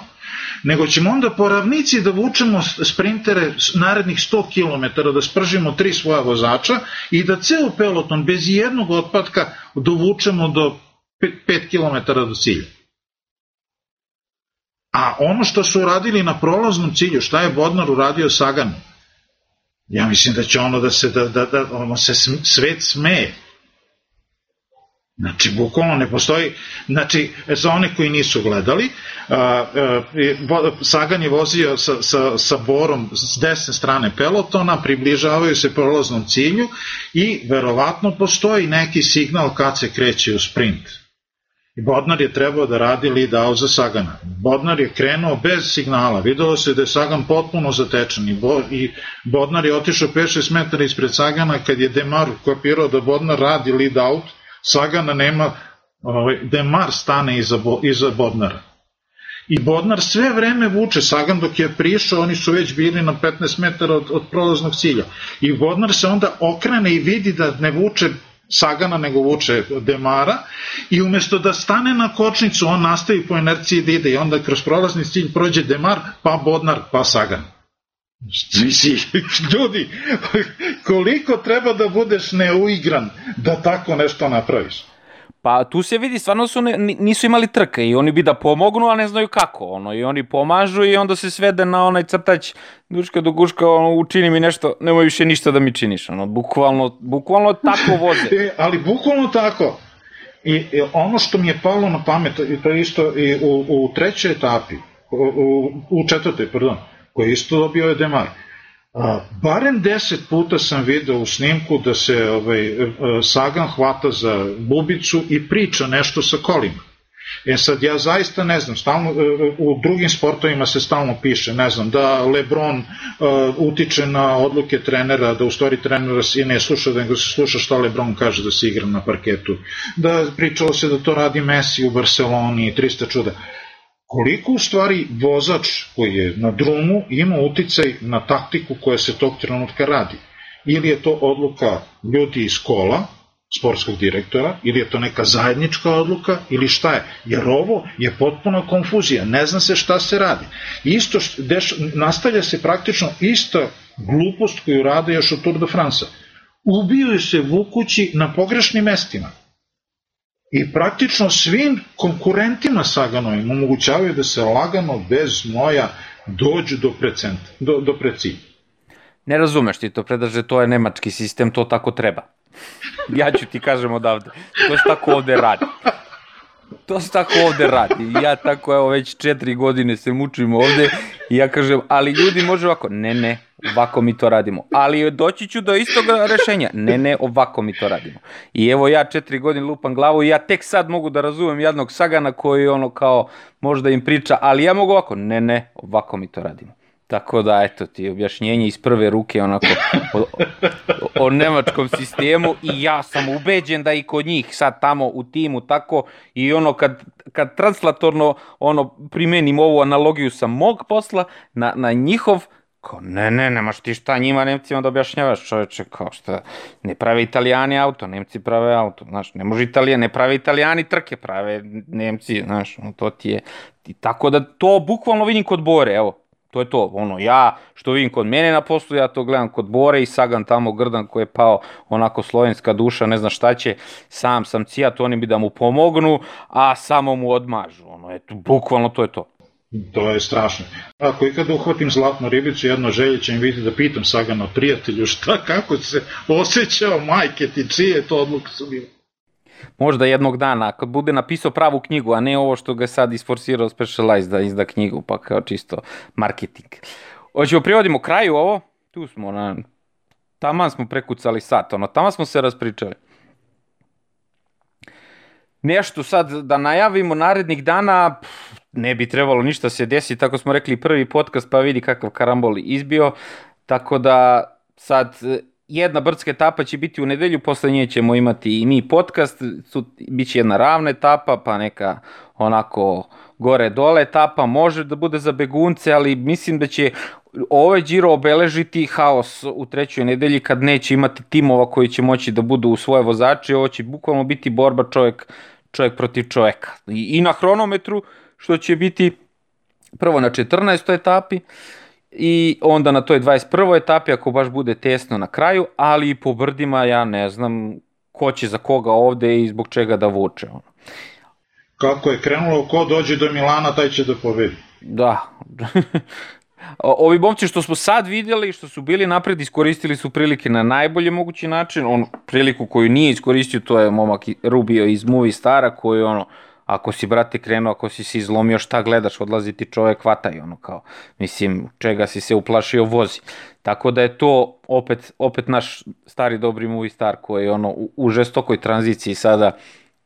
nego ćemo onda po ravnici da vučemo sprintere narednih 100 km, da spržimo tri svoja vozača i da ceo peloton bez jednog otpadka dovučemo do 5 km do cilja. A ono što su uradili na prolaznom cilju, šta je Bodnar uradio Saganu? Ja mislim da će ono da se, da, da, da ono se svet smeje. Znači, bukvalno ne postoji, znači, za one koji nisu gledali, a, a, Sagan je vozio sa, sa, sa Borom s desne strane pelotona, približavaju se prolaznom cilju i verovatno postoji neki signal kad se kreće u sprint. Bodnar je trebao da radi lead out za Sagana. Bodnar je krenuo bez signala. Videlo se da je Sagan potpuno zatečen i, Bo, i Bodnar je otišao 5-6 metara ispred Sagana kad je Demar kopirao da Bodnar radi lead out, Sagana nema, ovaj, Demar stane iza, iza Bodnara. I Bodnar sve vreme vuče, Sagan dok je prišao, oni su već bili na 15 metara od, od prolaznog cilja. I Bodnar se onda okrene i vidi da ne vuče Sagana nego vuče Demara i umesto da stane na kočnicu on nastavi po inerciji da ide i onda kroz prolazni cilj prođe Demar pa Bodnar pa Sagan Misli, ljudi, koliko treba da budeš neuigran da tako nešto napraviš? Pa tu se vidi, stvarno su ne, nisu imali trke i oni bi da pomognu, a ne znaju kako. Ono, I oni pomažu i onda se svede na onaj crtač duška do guška, ono, učini mi nešto, nemoj više ništa da mi činiš. Ono, bukvalno, bukvalno tako voze. e, ali bukvalno tako. I, I ono što mi je palo na pamet, i to je isto i u, u trećoj etapi, u, u, u četvrtoj, pardon, koji isto dobio je Demar. A, barem deset puta sam video u snimku da se ovaj, e, Sagan hvata za bubicu i priča nešto sa kolima. E sad, ja zaista ne znam, stalno, e, u drugim sportovima se stalno piše, ne znam, da Lebron uh, utiče na odluke trenera, da u stvari trenera se ne sluša, da se sluša šta Lebron kaže da se igra na parketu, da pričalo se da to radi Messi u Barceloni, 300 čuda koliko u stvari vozač koji je na drumu ima uticaj na taktiku koja se tog trenutka radi. Ili je to odluka ljudi iz kola, sportskog direktora, ili je to neka zajednička odluka, ili šta je. Jer ovo je potpuno konfuzija, ne zna se šta se radi. Isto, deš, nastavlja se praktično ista glupost koju rade još od Tour de France. Ubiju se vukući na pogrešnim mestima i praktično svim konkurentima Saganovim omogućavaju da se lagano, bez moja, dođu do, precent, do, do preci. Ne razumeš ti to, predaže, to je nemački sistem, to tako treba. Ja ću ti kažem odavde, to se tako ovde radi. To se tako ovde radi. Ja tako, evo, već četiri godine se mučim ovde i ja kažem, ali ljudi može ovako. Ne, ne, ovako mi to radimo. Ali doći ću do istog rešenja. Ne, ne, ovako mi to radimo. I evo ja četiri godine lupam glavu i ja tek sad mogu da razumem jednog Sagana koji ono kao možda im priča, ali ja mogu ovako. Ne, ne, ovako mi to radimo. Tako da, eto ti, objašnjenje iz prve ruke onako o, o, o nemačkom sistemu i ja sam ubeđen da i kod njih sad tamo u timu tako i ono kad, kad translatorno ono primenim ovu analogiju sa mog posla na, na njihov Kao, ne, ne, nemaš ti šta njima Nemcima da objašnjavaš čoveče, kao šta, ne prave italijani auto, Nemci prave auto, znaš, ne može Italija, ne prave italijani trke, prave Nemci, znaš, to ti je, i tako da to bukvalno vidim kod Bore, evo, To je to, ono, ja što vidim kod mene na poslu, ja to gledam kod Bore i Sagan tamo grdan koji je pao onako slovenska duša, ne zna šta će, sam sam cijat, oni bi da mu pomognu, a samo mu odmažu, ono, eto, bukvalno to je to. To je strašno. Ako ikada uhvatim zlatnu ribicu, jedno želje će im vidjeti da pitam Sagana prijatelju šta, kako se osjećao majke ti, čije to odluke su bile možda jednog dana, kad bude napisao pravu knjigu, a ne ovo što ga sad isforsirao Specialized da izda knjigu, pa kao čisto marketing. Hoćemo privodimo kraju ovo, tu smo na, taman smo prekucali sat, ono, taman smo se raspričali. Nešto sad da najavimo narednih dana, pff, ne bi trebalo ništa se desiti, tako smo rekli prvi podcast, pa vidi kakav karambol izbio, tako da sad jedna brdska etapa će biti u nedelju, posle nje ćemo imati i mi podcast, su, bit će jedna ravna etapa, pa neka onako gore dole etapa, može da bude za begunce, ali mislim da će ovaj Giro obeležiti haos u trećoj nedelji kad neće imati timova koji će moći da budu u svoje vozače, ovo će bukvalno biti borba čovjek, čovjek protiv čoveka. I, I na hronometru, što će biti prvo na 14. etapi, i onda na toj 21. etapi ako baš bude tesno na kraju, ali i po brdima ja ne znam ko će za koga ovde i zbog čega da vuče. Ono. Kako je krenulo, ko dođe do Milana, taj će da pobedi. Da. Ovi momci što smo sad vidjeli, što su bili napred, iskoristili su prilike na najbolje mogući način. On priliku koju nije iskoristio, to je momak Rubio iz Movie Stara, koji ono, ako si, brate, krenuo, ako si se izlomio, šta gledaš, odlazi ti čovek, hvataj, ono, kao, mislim, čega si se uplašio, vozi. Tako da je to opet, opet naš stari dobri movie star koji ono, u, u žestokoj tranziciji sada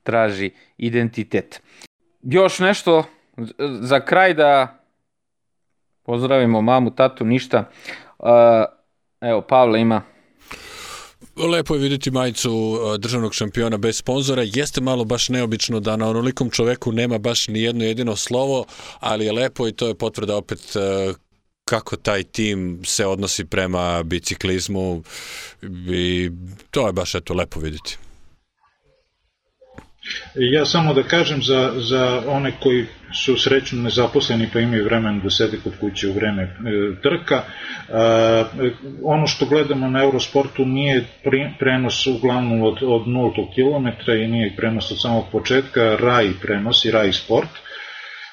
traži identitet. Još nešto za kraj da pozdravimo mamu, tatu, ništa. Evo, Pavle ima Lepo je vidjeti majicu uh, državnog šampiona bez sponzora. Jeste malo baš neobično da na onolikom čoveku nema baš ni jedno jedino slovo, ali je lepo i to je potvrda opet uh, kako taj tim se odnosi prema biciklizmu i to je baš eto lepo vidjeti. Ja samo da kažem za, za one koji su srećno nezaposleni pa imaju vremen da sede kod kuće u vreme e, trka. E, ono što gledamo na Eurosportu nije pri, prenos uglavnom od, od 0 km i nije prenos od samog početka, RAI prenos i RAI sport. E,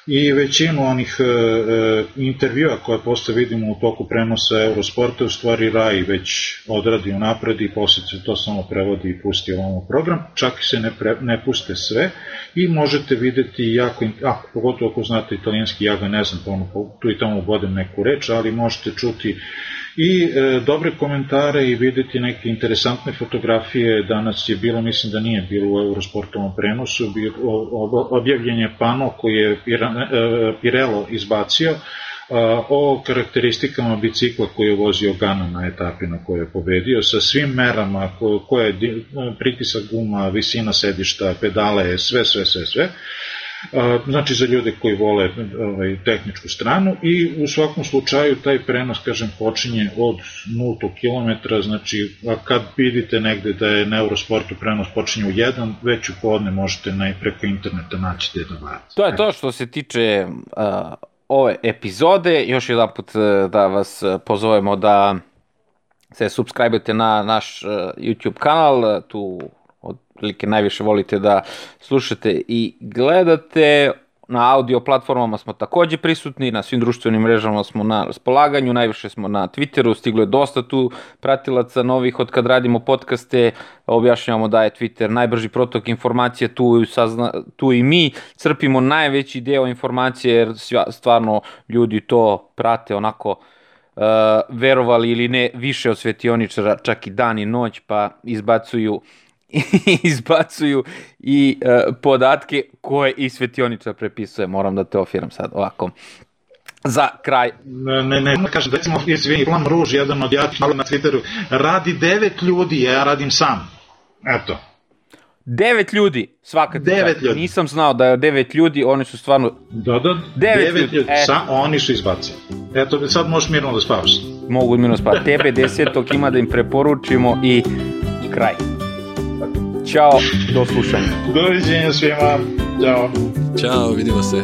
i većinu onih e, e, intervjua koje posle vidimo u toku prenosa Eurosporta u stvari Rai već odradi u napred i posle se to samo prevodi i pusti ovom program, čak i se ne, pre, ne puste sve i možete videti jako, a, pogotovo ako znate italijanski, ja ga ne znam, pa ono, tu i tamo bodem neku reč, ali možete čuti i e, dobre komentare i videti neke interesantne fotografije. Danas je bilo, mislim da nije bilo u Eurosportovom prenosu, bio, objavljen je pano koji je e, Pirello izbacio o karakteristikama bicikla koji je vozio Gana na etapi na kojoj je pobedio, sa svim merama koje je pritisak guma, visina sedišta, pedale, sve, sve, sve, sve znači za ljude koji vole ovaj, tehničku stranu i u svakom slučaju taj prenos, kažem, počinje od 0 km, znači kad vidite negde da je na Eurosportu prenos počinje u 1, već u podne možete naj, preko interneta naći te da To je to što se tiče uh, ove epizode, još jedan put da vas pozovemo da se subscribe na naš uh, YouTube kanal, tu otprilike najviše volite da slušate i gledate. Na audio platformama smo takođe prisutni, na svim društvenim mrežama smo na raspolaganju, najviše smo na Twitteru, stiglo je dosta tu pratilaca novih od kad radimo podcaste, objašnjavamo da je Twitter najbrži protok informacije, tu, sazna, tu i mi crpimo najveći deo informacije jer stvarno ljudi to prate onako uh, verovali ili ne više od svetioničara, čak i dan i noć, pa izbacuju izbacuju i uh, podatke koje i svetioničar prepisuje. Moram da te ofiram sad ovako. Za kraj. Ne, ne, ne, kažem, recimo, izvini, Plan Ruž, jedan od jakih na Twitteru, radi devet ljudi, ja radim sam. Eto. Devet ljudi, svaka Devet ljudi. Nisam znao da je devet ljudi, oni su stvarno... Da, da, devet, devet ljudi. ljudi. Sa, oni su izbacili. Eto, sad možeš mirno da spavaš. Mogu mirno spavati. Tebe desetog ima da im preporučimo i kraj. Ćao, do slušanja. Doviđenja svima. Ćao. Ćao, vidimo se.